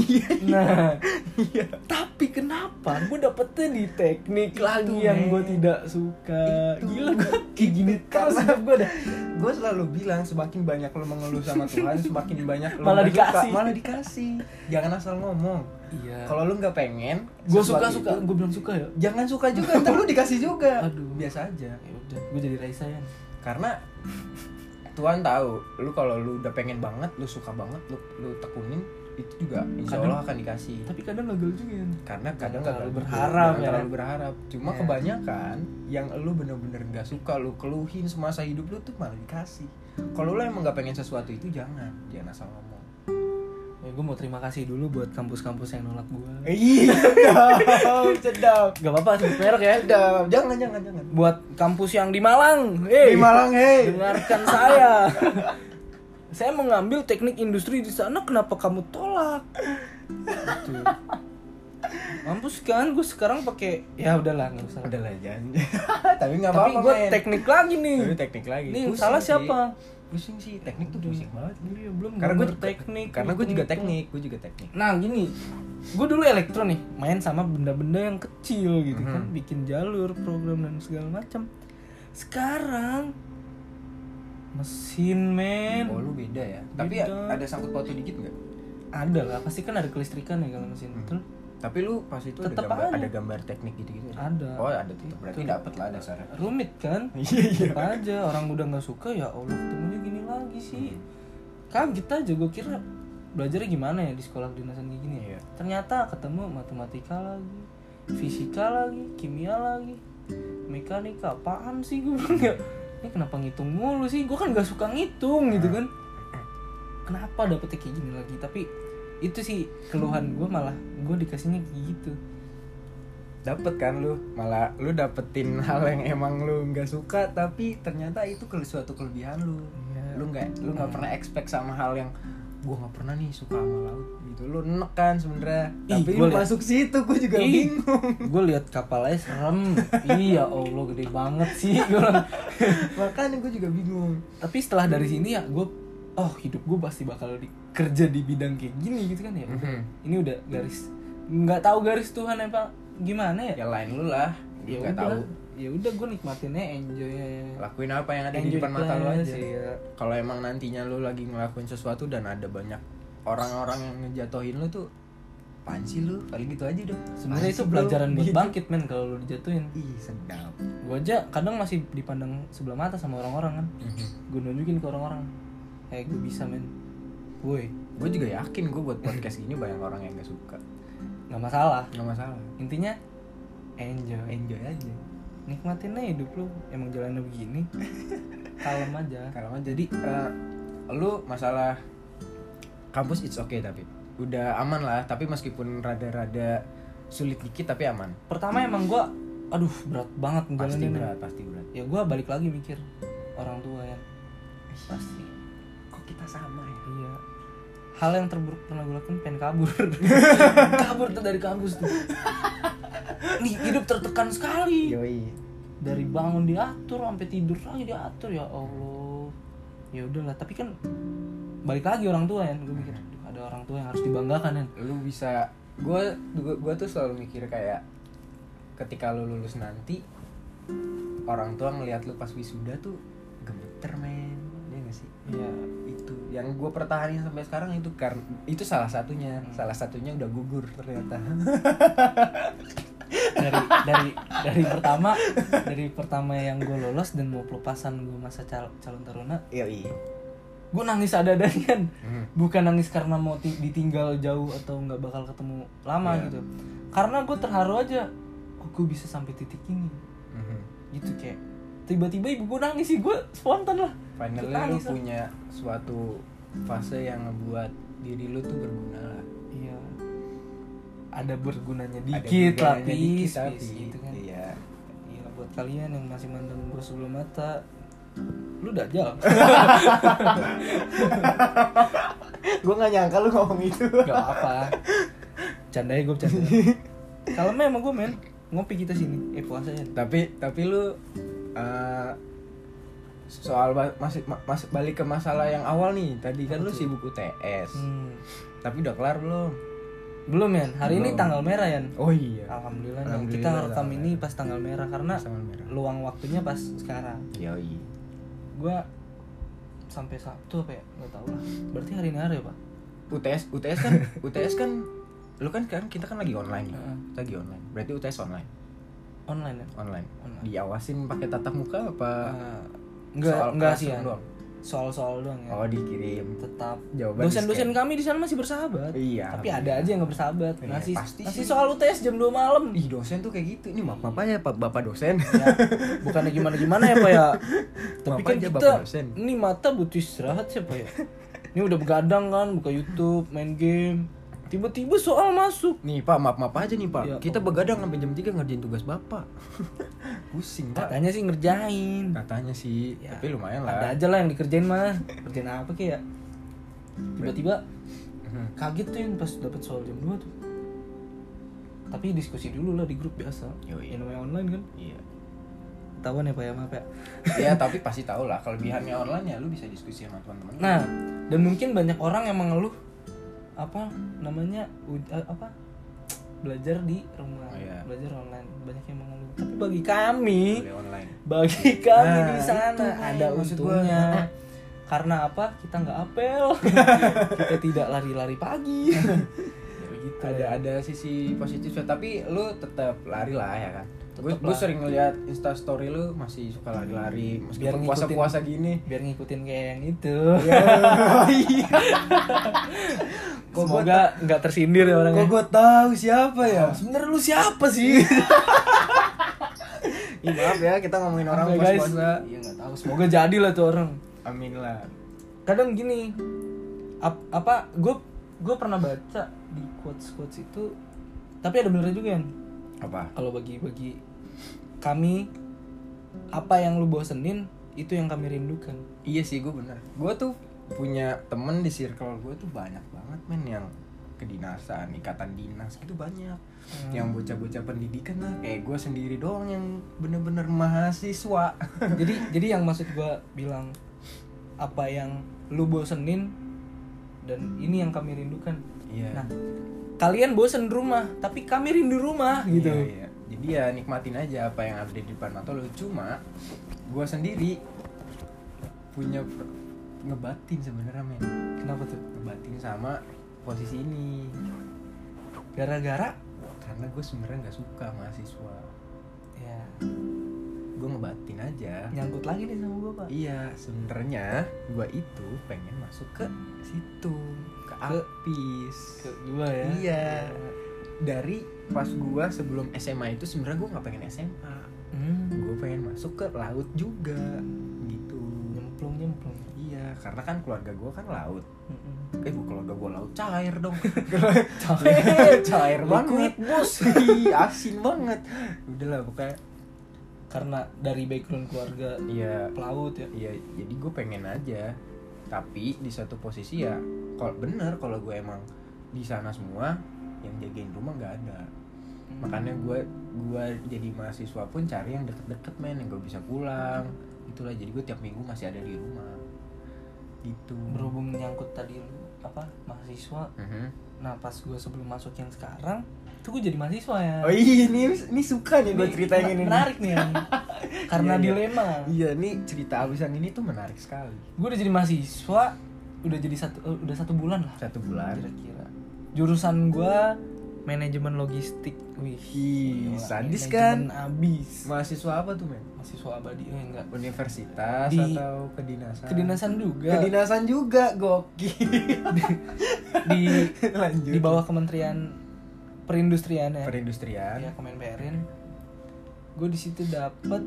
Speaker 2: Nah,
Speaker 1: Iya.
Speaker 2: tapi kenapa gue dapetnya di teknik
Speaker 1: Itu,
Speaker 2: lagi yang gue tidak suka?
Speaker 1: Itu.
Speaker 2: Gila gue kayak gini terus gue dah.
Speaker 1: Gue selalu bilang semakin banyak lo mengeluh sama Tuhan, semakin banyak lo
Speaker 2: Malah
Speaker 1: nggak suka,
Speaker 2: dikasih.
Speaker 1: malah dikasih. Jangan asal ngomong.
Speaker 2: Iya.
Speaker 1: Kalau lu nggak pengen,
Speaker 2: gue suka suka, gue bilang suka ya.
Speaker 1: jangan suka juga, ntar lu dikasih juga.
Speaker 2: Aduh.
Speaker 1: biasa aja.
Speaker 2: Ya udah, gue jadi Raisa ya.
Speaker 1: Karena Tuhan tahu, lu kalau lu udah pengen banget, lu suka banget, lu lu tekunin itu juga insya
Speaker 2: Kadang-
Speaker 1: Allah akan dikasih.
Speaker 2: Tapi kadang gagal juga ya.
Speaker 1: Karena kadang
Speaker 2: Jangan terlalu berharap, ya.
Speaker 1: terlalu berharap. Cuma
Speaker 2: Ya.
Speaker 1: kebanyakan yang lu bener-bener nggak suka, lu keluhin semasa hidup lu tuh malah dikasih. Kalau lu emang nggak pengen sesuatu itu jangan, jangan asal ngomong.
Speaker 2: Ya, gue mau terima kasih dulu buat kampus-kampus yang nolak gue.
Speaker 1: Iya, sedap.
Speaker 2: Gak apa-apa sebut merek ya.
Speaker 1: Sedap. Jangan, jangan, jangan.
Speaker 2: Buat kampus yang di Malang, hey,
Speaker 1: Di Malang, hei.
Speaker 2: dengarkan saya. saya mengambil teknik industri di sana, kenapa kamu tolak? Gitu. Mampus kan, gue sekarang pakai ya udahlah nggak usah.
Speaker 1: Udah lah, jangan. Tapi nggak
Speaker 2: Tapi
Speaker 1: apa-apa,
Speaker 2: gue
Speaker 1: men.
Speaker 2: teknik lagi nih.
Speaker 1: Tapi teknik lagi.
Speaker 2: Nih salah
Speaker 1: sih.
Speaker 2: siapa?
Speaker 1: Pusing sih, teknik tuh pusing banget.
Speaker 2: Iya, belum
Speaker 1: Karena gue
Speaker 2: teknik.
Speaker 1: Karena gue juga teknik, gue juga teknik.
Speaker 2: Nah gini, gue dulu elektro nih, main sama benda-benda yang kecil gitu kan,
Speaker 1: Mhm.
Speaker 2: bikin jalur, program dan segala macam. Sekarang mesin men,
Speaker 1: Oh, lu beda ya. Tapi ada sangkut pautu dikit nggak?
Speaker 2: ada lah, pasti kan ada kelistrikan ya kalau mesin
Speaker 1: Hmm.
Speaker 2: betul.
Speaker 1: Tapi lu pas itu ada gambar, ada gambar teknik gitu-gitu. ya?
Speaker 2: Ada.
Speaker 1: Oh, ada tetap. Berarti
Speaker 2: Itu.
Speaker 1: dapet lah dasarnya.
Speaker 2: Rumit kan?
Speaker 1: Iya, iya.
Speaker 2: Aja orang udah nggak suka ya Allah ketemunya gini lagi sih. Kaget aja gue kira belajarnya gimana ya di sekolah kedinasan kayak gini ya.
Speaker 1: Iya.
Speaker 2: Ternyata ketemu matematika lagi, fisika lagi, kimia lagi, mekanika apaan sih gue bilang ya. Ini kenapa ngitung mulu sih? Gue kan gak suka ngitung gitu kan. Kenapa dapetnya kayak gini lagi? Tapi itu sih keluhan gue malah gue dikasihnya gitu.
Speaker 1: Dapet kan lu, malah lu dapetin hal yang emang lu nggak suka, tapi ternyata itu ke suatu kelebihan lu.
Speaker 2: Iya.
Speaker 1: Lu nggak, lu nggak pernah expect sama hal yang gua nggak pernah nih suka sama laut gitu. Lu enek kan sebenarnya,
Speaker 2: Ih,
Speaker 1: tapi
Speaker 2: gua
Speaker 1: lu
Speaker 2: liat-
Speaker 1: masuk situ, gua juga
Speaker 2: Ih,
Speaker 1: bingung.
Speaker 2: gue lihat kapalnya serem. iya Allah gede banget sih. Bilang.
Speaker 1: Makanya gua juga bingung.
Speaker 2: tapi setelah dari sini ya gue oh hidup gue pasti bakal di, kerja di bidang kayak gini gitu kan ya. Udah
Speaker 1: Mhm.
Speaker 2: ini udah garis nggak tahu garis Tuhan apa gimana ya.
Speaker 1: Ya lain lu lah,
Speaker 2: ya
Speaker 1: nggak
Speaker 2: udah
Speaker 1: tahu.
Speaker 2: ya udah gue nikmatinnya enjoy.
Speaker 1: Lakuin apa yang ada di
Speaker 2: Enjoy
Speaker 1: depan mata lu aja.
Speaker 2: iya.
Speaker 1: Kalau emang nantinya lu lagi ngelakuin sesuatu dan ada banyak orang-orang yang ngejatohin lu tuh apaan sih lu? Paling gitu aja dong.
Speaker 2: Sebenarnya itu pelajaran buat
Speaker 1: Gitu.
Speaker 2: bangkit men kalau lu dijatuhin.
Speaker 1: Ih sedap.
Speaker 2: Gue aja kadang masih dipandang sebelah mata sama orang-orang kan. Gue nunjukin ke orang-orang eh gue bisa men. Woi.
Speaker 1: Gue juga yakin gue buat podcast gini banyak orang yang gak suka.
Speaker 2: Nggak masalah.
Speaker 1: Nggak masalah.
Speaker 2: Intinya enjoy.
Speaker 1: Enjoy aja.
Speaker 2: Nikmatin aja hidup lu. Emang jalannya begini. Kalem aja.
Speaker 1: Kalau nggak jadi eh, lu masalah kampus it's okay tapi. Udah aman lah. Tapi meskipun rada-rada sulit dikit tapi aman.
Speaker 2: Pertama emang gua aduh berat banget
Speaker 1: pasti berat pasti berat.
Speaker 2: Ya gua balik lagi mikir orang tua ya. Pasti
Speaker 1: sama ya.
Speaker 2: Iya hal yang terburuk pernah gue lakukan pengen kabur. Kabur tuh dari kampus tuh. Nih hidup tertekan sekali.
Speaker 1: Yoi.
Speaker 2: Dari bangun diatur sampai tidur lagi diatur ya allah. Ya udahlah tapi kan balik lagi orang tua ya gue mikir "Aduh, ada orang tua yang harus dibanggakan kan
Speaker 1: lu bisa gue gua tuh selalu mikir kayak ketika lu lulus nanti orang tua ngelihat lu pas wisuda tuh gemeter men. Ya gak sih?
Speaker 2: Ya
Speaker 1: itu yang gue pertahanin sampai sekarang itu karena itu salah satunya
Speaker 2: Hmm.
Speaker 1: salah satunya udah gugur ternyata
Speaker 2: dari dari dari pertama dari pertama yang gue lolos dan mau pelepasan gue masa cal- calon taruna
Speaker 1: yoi
Speaker 2: gue nangis ada adanya
Speaker 1: Hmm.
Speaker 2: bukan nangis karena mau ti- ditinggal jauh atau nggak bakal ketemu lama
Speaker 1: Iya.
Speaker 2: gitu karena gue terharu aja oh gue bisa sampai titik ini
Speaker 1: Mhm.
Speaker 2: gitu kayak tiba-tiba ibu gue nangis sih gue spontan lah
Speaker 1: finally lu punya suatu fase yang ngebuat diri lu tuh berguna lah.
Speaker 2: Iya. Ada bergunanya
Speaker 1: Ada
Speaker 2: dikit
Speaker 1: bergunanya dikit, tapi
Speaker 2: pis, gitu kan.
Speaker 1: iya.
Speaker 2: Iya buat kalian yang masih mandang gue sebelum mata lu dajal.
Speaker 1: Gue gak nyangka lu ngomong itu.
Speaker 2: Gak apa Candai gue bercanda. Kalau emang gue men. Ngopi kita sini. Eh puasanya.
Speaker 1: Tapi tapi lu eh, soal masih ma- mas- balik ke masalah yang awal nih. Tadi kan lu sibuk UTS
Speaker 2: hmm.
Speaker 1: tapi udah kelar belum?
Speaker 2: Belum ya Hari ini
Speaker 1: Belum.
Speaker 2: tanggal merah ya
Speaker 1: oh iya.
Speaker 2: Alhamdulillah.
Speaker 1: Alhamdulillah,
Speaker 2: Kita rekam ini pas tanggal merah Karena
Speaker 1: Tanggal merah.
Speaker 2: luang waktunya pas sekarang.
Speaker 1: Yoi.
Speaker 2: Gue Sampai Sabtu apa ya? Gak tau lah. Berarti hari ini hari ya pak
Speaker 1: UTS UTS kan UTS kan lu kan kan kita kan lagi online. Kita lagi online. Berarti UTS online?
Speaker 2: Online ya
Speaker 1: online.
Speaker 2: Online.
Speaker 1: diawasin pakai tatap muka apa
Speaker 2: Enggak
Speaker 1: soal
Speaker 2: Enggak sih ya
Speaker 1: doang?
Speaker 2: Soal-soal doang ya.
Speaker 1: Oh dikirim.
Speaker 2: Tetap.
Speaker 1: Jawaban
Speaker 2: Dosen-dosen kami di sana masih bersahabat.
Speaker 1: Iya.
Speaker 2: Tapi ada aja yang gak bersahabat.
Speaker 1: Iya,
Speaker 2: Ngasih,
Speaker 1: pasti
Speaker 2: ngasih
Speaker 1: sih.
Speaker 2: soal UTS jam 2 malam.
Speaker 1: Ih dosen tuh kayak gitu. Ini maaf aja pak bapak dosen.
Speaker 2: Ya, bukannya gimana gimana ya pak ya? Tapi kan kita
Speaker 1: Bapak dosen.
Speaker 2: ini mata butuh istirahat siapa ya? Ini udah begadang kan buka YouTube main game tiba-tiba soal masuk.
Speaker 1: Nih pak maaf maaf aja nih pak.
Speaker 2: Ya,
Speaker 1: kita begadang sampai jam 3 ngerjain tugas bapak. Pusing pak.
Speaker 2: Katanya sih ngerjain.
Speaker 1: Katanya sih
Speaker 2: Ya,
Speaker 1: tapi lumayan
Speaker 2: ada
Speaker 1: lah
Speaker 2: aja lah yang dikerjain mah. Kerjain apa kayak tiba-tiba
Speaker 1: Mhm.
Speaker 2: kaget tuh yang pas dapet soal jam 2 tuh. Tapi diskusi dulu lah di grup biasa.
Speaker 1: Yoi.
Speaker 2: yang namanya online kan?
Speaker 1: Iya.
Speaker 2: Ketahuan ya pak ya maaf ya.
Speaker 1: Ya tapi pasti tau lah. Kelebihannya online ya lu bisa diskusi sama teman-teman.
Speaker 2: Nah, dan mungkin banyak orang yang mengeluh apa namanya eh, apa belajar di rumah,
Speaker 1: Oh, iya.
Speaker 2: belajar online. Banyak yang mengeluh. Tapi bagi kami,
Speaker 1: boleh online
Speaker 2: bagi kami
Speaker 1: Nah,
Speaker 2: di sana
Speaker 1: itu,
Speaker 2: ada untungnya. Karena apa? Kita nggak apel, kita tidak lari-lari pagi. ya begitu.
Speaker 1: ada ada sisi positifnya tapi lu tetap lari lah ya kan gue
Speaker 2: Tetep
Speaker 1: gue
Speaker 2: lah.
Speaker 1: sering ngeliat insta story lu masih suka lari-lari meskipun
Speaker 2: ngikutin-
Speaker 1: puasa puasa gini
Speaker 2: biar ngikutin kayak yang itu.
Speaker 1: iya Kok
Speaker 2: Semoga nggak tersindir ya orangnya.
Speaker 1: kok gue tahu siapa ya
Speaker 2: Sebenernya lu siapa sih?
Speaker 1: Ih, maaf ya kita ngomongin orang
Speaker 2: Apa,
Speaker 1: puasa puasa
Speaker 2: Iya nggak tahu. Semoga jadi lah tuh orang.
Speaker 1: amin lah
Speaker 2: Kadang gini, ap- apa gue gue pernah baca di quotes quotes itu, tapi ada benernya juga kan.
Speaker 1: apa
Speaker 2: Kalau bagi bagi kami apa yang lu bosenin itu yang kami rindukan.
Speaker 1: iya sih gue bener gue tuh punya temen di circle gue tuh banyak banget men yang kedinasan ikatan dinas gitu banyak
Speaker 2: Hmm.
Speaker 1: yang bocah-bocah pendidikan lah kayak gue sendiri doang yang bener-bener mahasiswa
Speaker 2: jadi jadi yang maksud gue bilang apa yang lu bosenin dan ini yang kami rindukan.
Speaker 1: iya
Speaker 2: Nah, kalian bosen di rumah, tapi kami rindu rumah gitu.
Speaker 1: Iya, iya. Jadi ya nikmatin aja apa yang ada di depan mata lo. Cuma gue sendiri punya ngebatin sebenarnya men.
Speaker 2: Kenapa tuh?
Speaker 1: ngebatin sama posisi ini.
Speaker 2: Gara-gara
Speaker 1: karena gue sebenarnya nggak suka mahasiswa.
Speaker 2: Ya
Speaker 1: gue ngebatin aja.
Speaker 2: Nyangkut lagi nih sama gue pak.
Speaker 1: iya sebenarnya gue itu pengen masuk ke situ. ke
Speaker 2: Ke-
Speaker 1: apis
Speaker 2: Ke gua ya.
Speaker 1: iya dari pas gue sebelum SMA itu sebenarnya gue nggak pengen SMA
Speaker 2: Hmm.
Speaker 1: gue pengen masuk ke laut juga gitu
Speaker 2: Nyemplung nyemplung.
Speaker 1: iya karena kan keluarga gue kan laut
Speaker 2: Mm-mm.
Speaker 1: eh keluarga gue laut cair dong
Speaker 2: Cair.
Speaker 1: cair banget
Speaker 2: bos.
Speaker 1: Ih, asin banget udahlah pokoknya
Speaker 2: Karena dari background keluarga
Speaker 1: iya
Speaker 2: pelaut ya.
Speaker 1: iya jadi gue pengen aja tapi di satu posisi ya kalau bener kalau gue emang di sana semua yang jagain rumah nggak ada. Makanya gue gue jadi mahasiswa pun cari yang deket-deket men yang gue bisa pulang. Itulah jadi gue tiap minggu masih ada di rumah. Gitu.
Speaker 2: Berhubung nyangkut tadi apa mahasiswa.
Speaker 1: Mhm.
Speaker 2: nah pas gue sebelum masuk yang sekarang itu gue jadi mahasiswa ya.
Speaker 1: Oh iya ini ini suka nih gue ceritain
Speaker 2: men-
Speaker 1: ini.
Speaker 2: menarik nih Yan. karena
Speaker 1: Iya, iya.
Speaker 2: dilema.
Speaker 1: Iya nih cerita abisan ini tuh menarik sekali.
Speaker 2: Gue udah jadi mahasiswa udah jadi satu eh, udah satu bulan lah.
Speaker 1: Satu bulan.
Speaker 2: Kira-kira jurusan gue manajemen logistik. Wih
Speaker 1: sadis kan?
Speaker 2: abis.
Speaker 1: Mahasiswa apa tuh men?
Speaker 2: Mahasiswa abadi eh enggak.
Speaker 1: Universitas
Speaker 2: Di-
Speaker 1: atau kedinasan?
Speaker 2: kedinasan juga.
Speaker 1: Kedinasan juga gokil.
Speaker 2: Di
Speaker 1: lanjut.
Speaker 2: di bawah kementerian perindustrian ya.
Speaker 1: Perindustrian.
Speaker 2: Ya Kemenperin gue di situ dapet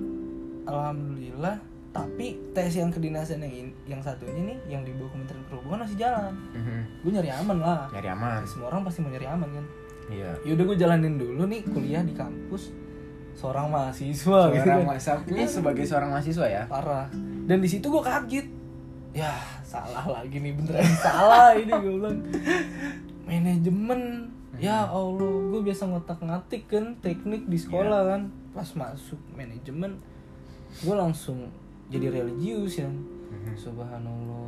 Speaker 2: alhamdulillah tapi tes yang kedinasan yang in- yang satunya nih yang di bawah Kementerian Perhubungan masih jalan.
Speaker 1: Mhm.
Speaker 2: gue nyari aman lah.
Speaker 1: Nyari aman.
Speaker 2: Semua orang pasti mau nyari aman kan?
Speaker 1: Iya.
Speaker 2: Yaudah gue jalanin dulu nih kuliah di kampus seorang mahasiswa gitu.
Speaker 1: seorang
Speaker 2: kan.
Speaker 1: mahasiswa sebagai seorang mahasiswa ya?
Speaker 2: Parah. Dan di situ gue kaget. Ya salah lagi nih beneran salah ini gue bilang. Manajemen. Ya allah gue biasa ngotak ngatik kan teknik di sekolah kan. Pas masuk manajemen gue langsung jadi religius ya subhanallah.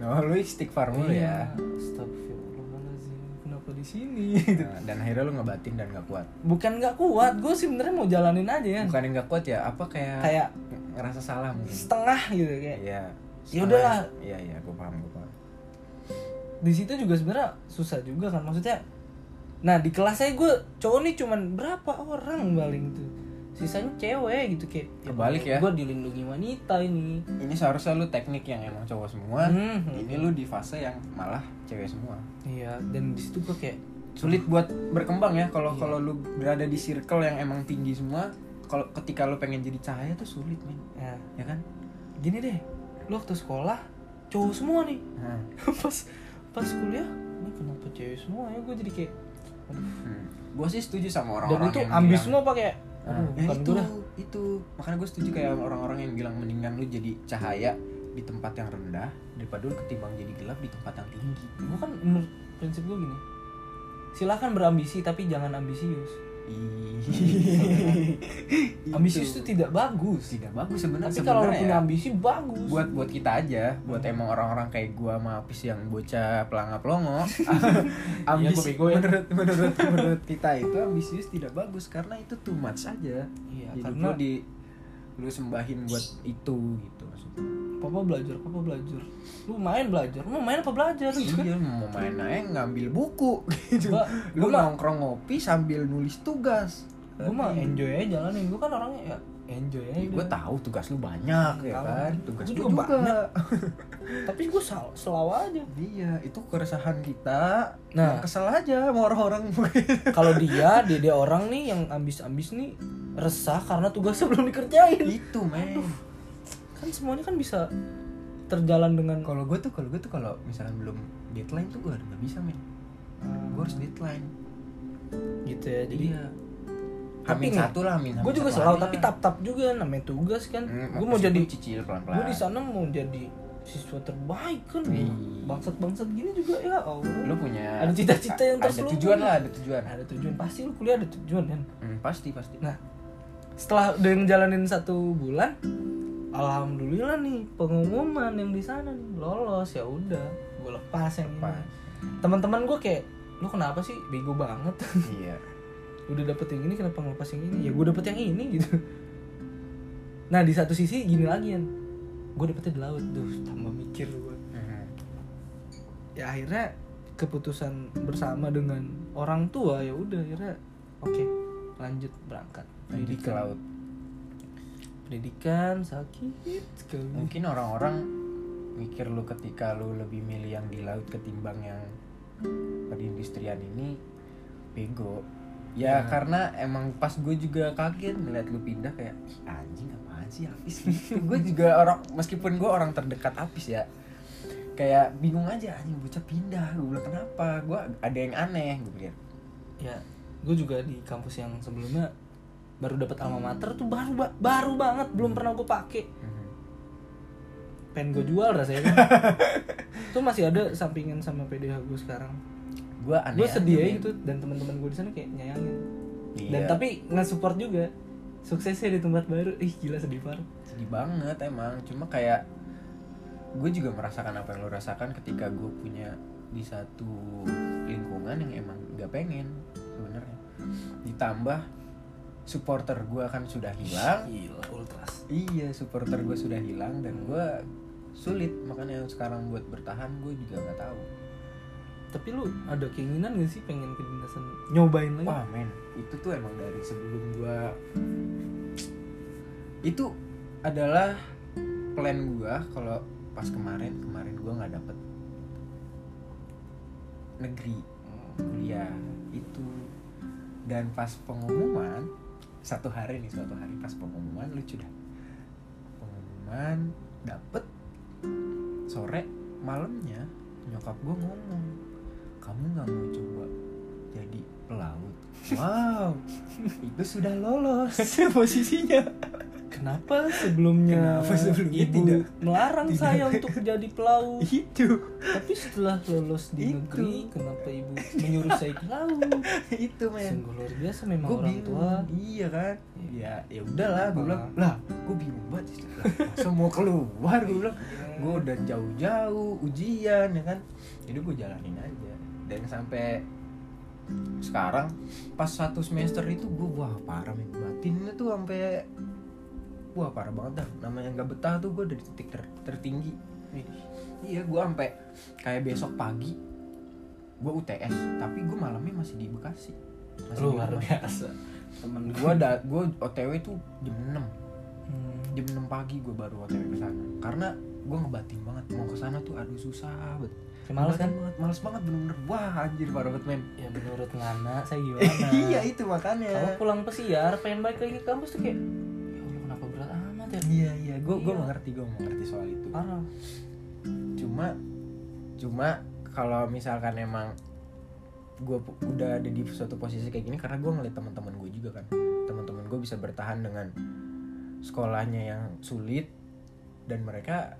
Speaker 1: Oh lu istighfar mulu ya?
Speaker 2: Iya, astagfirullahaladzim kenapa di sini.
Speaker 1: Nah, dan akhirnya lu ngebatin dan gak kuat.
Speaker 2: Bukan nggak kuat gue sebenarnya mau jalanin aja ya.
Speaker 1: Bukan yang gak kuat ya apa kayak
Speaker 2: kayak
Speaker 1: ngerasa salah mungkin?
Speaker 2: setengah gitu kayak
Speaker 1: iya
Speaker 2: Ya udahlah.
Speaker 1: iya iya gue paham gue paham.
Speaker 2: Di situ juga sebenarnya susah juga kan maksudnya nah di kelas saya gue cowok nih cuman berapa orang paling tuh sisanya cewek gitu kayak
Speaker 1: Kebalik ya.
Speaker 2: gue dilindungi wanita ini.
Speaker 1: Ini seharusnya lu teknik yang emang cowok semua
Speaker 2: Hmm.
Speaker 1: ini lu di fase yang malah cewek semua.
Speaker 2: Iya dan di situ gue kayak
Speaker 1: sulit buat berkembang ya kalau
Speaker 2: Iya.
Speaker 1: kalau lu berada di circle yang emang tinggi semua kalau ketika lu pengen jadi cahaya tuh sulit men.
Speaker 2: Ya.
Speaker 1: Ya kan?
Speaker 2: Gini deh lu waktu sekolah cowok semua nih.
Speaker 1: Nah,
Speaker 2: pas pas kuliah ini kenapa cewek semua ya? Gue jadi kayak aduh.
Speaker 1: Hmm. gue sih setuju sama
Speaker 2: dan
Speaker 1: orang-orang
Speaker 2: itu
Speaker 1: yang
Speaker 2: ambis semua pakai
Speaker 1: Nah, ya itu
Speaker 2: dah.
Speaker 1: itu. Makanya gue setuju kayak orang-orang yang bilang mendingan lu jadi cahaya di tempat yang rendah daripada lu ketimbang jadi gelap di tempat yang tinggi.
Speaker 2: Gue kan menurut prinsip gue gini. Silahkan berambisi tapi jangan ambisius. Ambisius itu tidak bagus.
Speaker 1: Tidak bagus sebenarnya.
Speaker 2: Tapi kalau punya
Speaker 1: ya.
Speaker 2: ambisi bagus.
Speaker 1: Buat buat kita aja. Buat
Speaker 2: Hmm.
Speaker 1: emang orang-orang kayak gua sama Apis yang bocah pelangap longo.
Speaker 2: Iya,
Speaker 1: ambis
Speaker 2: gua bego ya.
Speaker 1: menurut menurut menurut kita itu ambisius tidak bagus. Karena itu too much aja.
Speaker 2: Iya
Speaker 1: hidup
Speaker 2: karena
Speaker 1: lu di lu sembahin buat itu gitu maksudnya
Speaker 2: papa belajar papa belajar. Lu main belajar mau main apa belajar? Gitu
Speaker 1: iya mau main aja ngambil buku. Gitu.
Speaker 2: Gua-
Speaker 1: lu
Speaker 2: gua
Speaker 1: nongkrong ngopi sambil nulis tugas.
Speaker 2: Gue mah enjoy aja jalanin. Gue kan orangnya ya enjoy aja.
Speaker 1: gue tahu tugas lu banyak ya kan? Tugas
Speaker 2: gua juga.
Speaker 1: juga,
Speaker 2: banyak. tapi gue sel selalu aja.
Speaker 1: Iya itu keresahan kita.
Speaker 2: Nah.
Speaker 1: nah kesel aja sama orang-orang.
Speaker 2: Kalau dia dia dia orang nih yang ambis-ambis nih resah karena tugasnya belum dikerjain.
Speaker 1: Itu men
Speaker 2: kan semuanya kan bisa terjalan dengan
Speaker 1: kalau gue tuh kalau gue tuh kalau misalkan belum deadline tuh gue nggak bisa men. Gue harus deadline.
Speaker 2: Gitu ya jadi
Speaker 1: iya.
Speaker 2: Tapi
Speaker 1: satu lah Hamin
Speaker 2: gue juga selalu tapi tap tap juga namanya tugas kan.
Speaker 1: Hmm,
Speaker 2: gue mau jadi
Speaker 1: cicil pelan
Speaker 2: gue di sana mau jadi siswa terbaik kan.
Speaker 1: Wih.
Speaker 2: bangsat bangsat gini juga ya allah.
Speaker 1: Lu punya
Speaker 2: Ada cita-cita yang
Speaker 1: ada
Speaker 2: terselubung.
Speaker 1: tujuan lah ada tujuan.
Speaker 2: Ada tujuan. Pasti lu kuliah ada tujuan kan?
Speaker 1: Hmm, pasti pasti.
Speaker 2: Nah setelah udah ngejalanin satu bulan alhamdulillah nih pengumuman yang di sana nih lolos. Ya udah gue lepas yang
Speaker 1: Lepas.
Speaker 2: ini teman-teman gue kayak lu kenapa sih? Bego banget.
Speaker 1: Iya.
Speaker 2: Udah dapet yang ini kenapa ngelepas yang ini? Ya gue dapet yang ini gitu. Nah di satu sisi gini lagi kan gue dapetnya di laut. Tuh tambah mikir gue
Speaker 1: Mhm.
Speaker 2: ya akhirnya keputusan bersama dengan orang tua ya udah akhirnya oke lanjut berangkat
Speaker 1: Lanjut ke laut
Speaker 2: pendidikan sakit sekali.
Speaker 1: Mungkin orang-orang mikir lu ketika lu lebih milih yang di laut ketimbang yang perindustrian ini bego. Ya
Speaker 2: Ya.
Speaker 1: karena emang pas gue juga kaget ngeliat lu pindah kayak "Ih, anjing apaan sih Apis gitu gue juga orang meskipun gue orang terdekat Apis ya kayak bingung aja anjing bocah pindah. Gue bilang kenapa? Gue ada yang aneh. Gue pikir.
Speaker 2: Ya gue juga di kampus yang sebelumnya baru dapat alma mater tuh baru ba- baru banget belum pernah gue pakai pengen gue jual rasanya. Tuh masih ada sampingan sama PDH gue sekarang.
Speaker 1: Gue aneh
Speaker 2: gue sedih gitu dan teman-teman gue di sana kayak nyayangin.
Speaker 1: Iya.
Speaker 2: dan tapi nggak support juga. Suksesnya di tempat baru. Ih gila sedih parah.
Speaker 1: Sedih banget emang. Cuma kayak gue juga merasakan apa yang lo rasakan ketika gue punya di satu lingkungan yang emang gak pengen sebenarnya. Ditambah supporter gue kan sudah hilang.
Speaker 2: gila ultras.
Speaker 1: Iya supporter gue sudah hilang dan gue sulit. Makanya sekarang buat bertahan gue juga nggak tahu.
Speaker 2: Tapi lu ada keinginan gak sih pengen ke dinasan nyobain lagi?
Speaker 1: Wah men itu tuh emang dari sebelum gue itu adalah plan gue kalau pas kemarin kemarin gue nggak dapet negeri kuliah. Itu dan pas pengumuman satu hari nih suatu hari pas pengumuman lucu dah. Pengumuman dapet sore malamnya nyokap gue ngomong kamu nggak mau coba jadi pelaut? Wow itu sudah lolos. Posisinya
Speaker 2: kenapa sebelumnya
Speaker 1: Kenapa sebelumnya
Speaker 2: ibu
Speaker 1: tidak-
Speaker 2: melarang
Speaker 1: tidak-
Speaker 2: saya untuk jadi pelaut?
Speaker 1: Itu.
Speaker 2: Tapi setelah lolos di
Speaker 1: Itu.
Speaker 2: negeri kenapa ibu menyuruh saya ke laut?
Speaker 1: Itu men.
Speaker 2: Sungguh luar biasa memang
Speaker 1: gue
Speaker 2: orang
Speaker 1: bingung.
Speaker 2: Tua
Speaker 1: iya kan? Ya ya udahlah gue bilang lah gue bingung banget masa mau keluar? Gue bilang. Gue udah jauh-jauh ujian ya kan? Jadi gue jalanin aja. Dan sampai sekarang pas satu semester itu gue wah parah men. Batinnya tuh sampai wah parah banget dah. Namanya nggak betah tuh gue dari titik ter- tertinggi. Iya gue sampai kayak besok pagi gue UTS tapi gue malamnya masih di Bekasi. Masih di
Speaker 2: luar
Speaker 1: rumah.
Speaker 2: biasa. Temen
Speaker 1: gue da gue OTW tuh jam 6
Speaker 2: Hmm.
Speaker 1: jam 6 pagi gue baru OTW ke sana. Karena gue ngebatin banget mau ke sana tuh aduh susah banget.
Speaker 2: Kayak males kan?
Speaker 1: Banget males banget bener-bener. Wah anjir parah banget men.
Speaker 2: Ya menurut Ngana saya gimana?
Speaker 1: Iya itu makanya.
Speaker 2: Kamu pulang pesiar pengen balik lagi ke kampus tuh kayak ya amat ya.
Speaker 1: Iya iya. Gue gue
Speaker 2: Iya.
Speaker 1: mengerti gue mengerti soal itu.
Speaker 2: Parah.
Speaker 1: Cuma cuma kalau misalkan emang gue udah ada di suatu posisi kayak gini karena gue ngeliat teman-teman gue juga kan. Teman-teman gue bisa bertahan dengan sekolahnya yang sulit dan mereka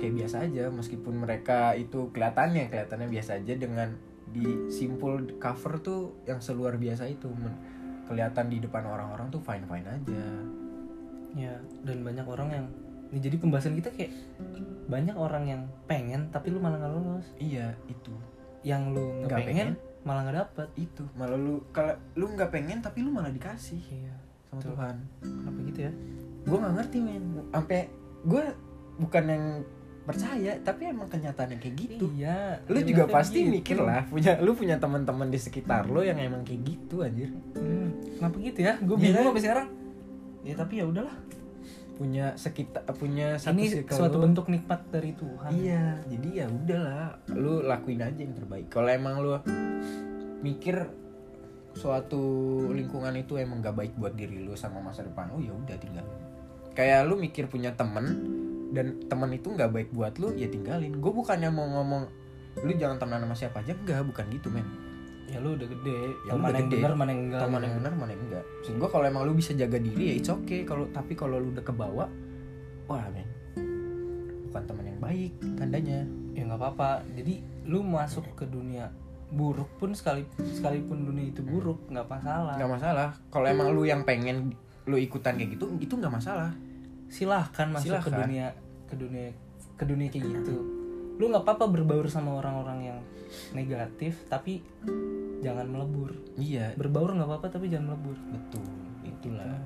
Speaker 1: kayak biasa aja. Meskipun mereka itu kelihatannya kelihatannya biasa aja dengan di simpul cover tuh yang seluar biasa itu kelihatan di depan orang-orang tuh fine fine aja
Speaker 2: ya dan banyak orang yang ini jadi pembahasan kita kayak banyak orang yang pengen tapi lu malah nggak lolos
Speaker 1: iya itu.
Speaker 2: Yang lu nggak pengen,
Speaker 1: pengen.
Speaker 2: malah nggak dapet.
Speaker 1: Itu. Malah lu kalau lu nggak pengen tapi lu malah dikasih.
Speaker 2: Iya
Speaker 1: sama
Speaker 2: Betul.
Speaker 1: Tuhan.
Speaker 2: Kenapa gitu ya?
Speaker 1: Gue nggak ngerti men. Sampai gue bukan yang percaya tapi emang kenyataannya kayak gitu.
Speaker 2: Iya
Speaker 1: lu juga pasti
Speaker 2: begitu.
Speaker 1: mikir lah punya lu punya teman-teman di sekitar lu yang emang kayak gitu anjir.
Speaker 2: Hmm, kenapa gitu ya? Gue bingung sampai sekarang ya tapi ya udahlah.
Speaker 1: Punya sekitar punya satu
Speaker 2: ini suatu
Speaker 1: lu.
Speaker 2: bentuk nikmat dari Tuhan.
Speaker 1: Iya jadi ya udahlah. Lu lakuin aja yang terbaik. Kalau emang lu mikir suatu lingkungan itu emang gak baik buat diri lu sama masa depan oh ya udah tinggal. Kayak lu mikir punya temen dan temen itu nggak baik buat lu ya tinggalin. Gue bukannya mau ngomong lu jangan temenan sama siapa aja. Enggak bukan gitu men
Speaker 2: ya lu udah gede.
Speaker 1: Ya lu
Speaker 2: mana yang
Speaker 1: gede.
Speaker 2: benar mana yang enggak.
Speaker 1: Tau mana yang benar mana yang enggak. Maksud gue kalau emang lu bisa jaga diri ya it's okay. Kalau tapi kalau lu udah kebawa wah men. Bukan teman yang baik tandanya.
Speaker 2: Ya nggak apa-apa. Jadi lu masuk ke dunia buruk pun sekali sekalipun dunia itu buruk nggak masalah.
Speaker 1: Nggak masalah. Kalau emang lu yang pengen lu ikutan kayak gitu itu nggak masalah.
Speaker 2: Silahkan masuk ke
Speaker 1: Silahkan.
Speaker 2: dunia ke dunia ke dunia kayak gitu lu nggak apa-apa berbaur sama orang-orang yang negatif tapi jangan melebur.
Speaker 1: Iya.
Speaker 2: Berbaur nggak apa-apa tapi jangan melebur.
Speaker 1: Betul itulah.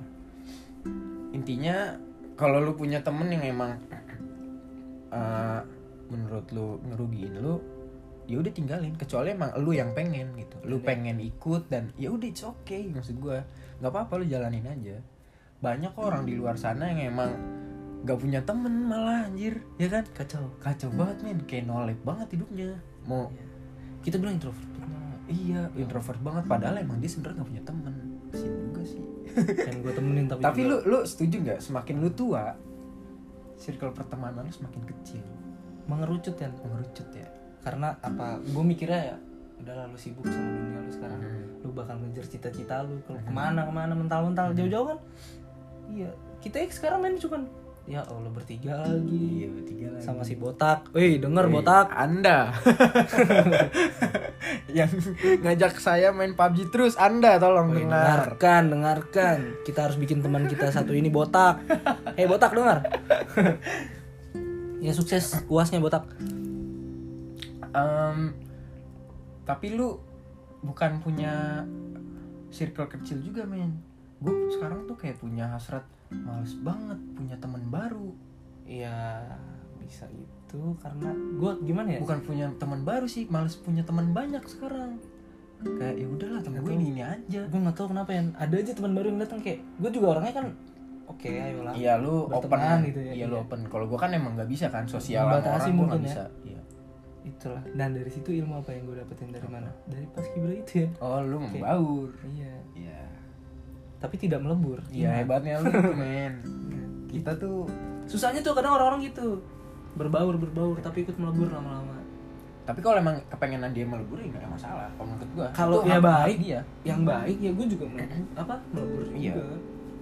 Speaker 1: Intinya kalau lu punya temen yang emang eh, menurut lu ngerugiin lu ya udah tinggalin. Kecuali emang lu yang pengen gitu. Lu pengen ikut dan ya udah it's okay maksud gua. Nggak apa-apa lu jalanin aja. Banyak kok orang di luar sana yang emang gak punya temen malah anjir. Ya kan?
Speaker 2: Kacau.
Speaker 1: Kacau banget men. Kayak nolep banget hidupnya. Mau
Speaker 2: kita bilang introvert
Speaker 1: iya introvert banget. Padahal emang dia sebenarnya nggak punya temen. Kasian juga sih.
Speaker 2: Pengen gue temenin tapi
Speaker 1: tapi
Speaker 2: juga
Speaker 1: lu lu setuju nggak? Semakin lu tua circle pertemanan lu semakin kecil.
Speaker 2: Mengerucut ya
Speaker 1: mengerucut ya.
Speaker 2: Karena apa gue mikirnya ya udah lalu sibuk sama dunia lu sekarang.
Speaker 1: Hmm.
Speaker 2: lu bakal ngejar cita-cita lu. Kalau ke mana ke mana mental-mental jauh-jauh kan? Iya. Kita sekarang main cuman ya allah bertiga lagi.
Speaker 1: iya bertiga lagi.
Speaker 2: Sama si botak. Wih denger
Speaker 1: Wih,
Speaker 2: botak.
Speaker 1: Anda. Yang ngajak saya main PUBG terus anda tolong
Speaker 2: Wih,
Speaker 1: dengar.
Speaker 2: dengarkan dengarkan. Kita harus bikin teman kita satu ini botak. Hei botak dengar. Ya sukses uasnya botak.
Speaker 1: Em, tapi lu bukan punya circle kecil juga men. Gue sekarang tuh kayak punya hasrat males banget punya teman baru.
Speaker 2: Ya bisa itu karena gue gimana ya?
Speaker 1: Bukan punya teman baru sih males punya teman banyak sekarang. Kayak ya udahlah temen gue ini ini aja.
Speaker 2: Gue nggak tahu kenapa ya ada aja teman baru yang datang kayak gue juga orangnya kan oke ayolah.
Speaker 1: Iya lu open
Speaker 2: gitu ya,
Speaker 1: iya lu
Speaker 2: iya.
Speaker 1: open. Kalau gue kan emang nggak bisa kan sosial sama
Speaker 2: Membatasi
Speaker 1: orang gue nggak
Speaker 2: mungkin ya.
Speaker 1: bisa iya.
Speaker 2: itulah. Dan dari situ ilmu apa yang gue dapetin dari mana? Dari pas kibra itu ya.
Speaker 1: Oh lu membaur.
Speaker 2: Iya.
Speaker 1: Iya
Speaker 2: tapi tidak melebur
Speaker 1: iya hebatnya lu men. Kita tuh
Speaker 2: susahnya tuh kadang orang-orang gitu. Berbaur berbaur tapi ikut melebur lama-lama.
Speaker 1: Tapi kalau emang kepengenan dia melebur ya nggak ada masalah. Kalau menurut gua.
Speaker 2: Kalau
Speaker 1: hak
Speaker 2: baik,
Speaker 1: dia.
Speaker 2: yang baik ya gue juga melebur apa melebur juga.
Speaker 1: Iya.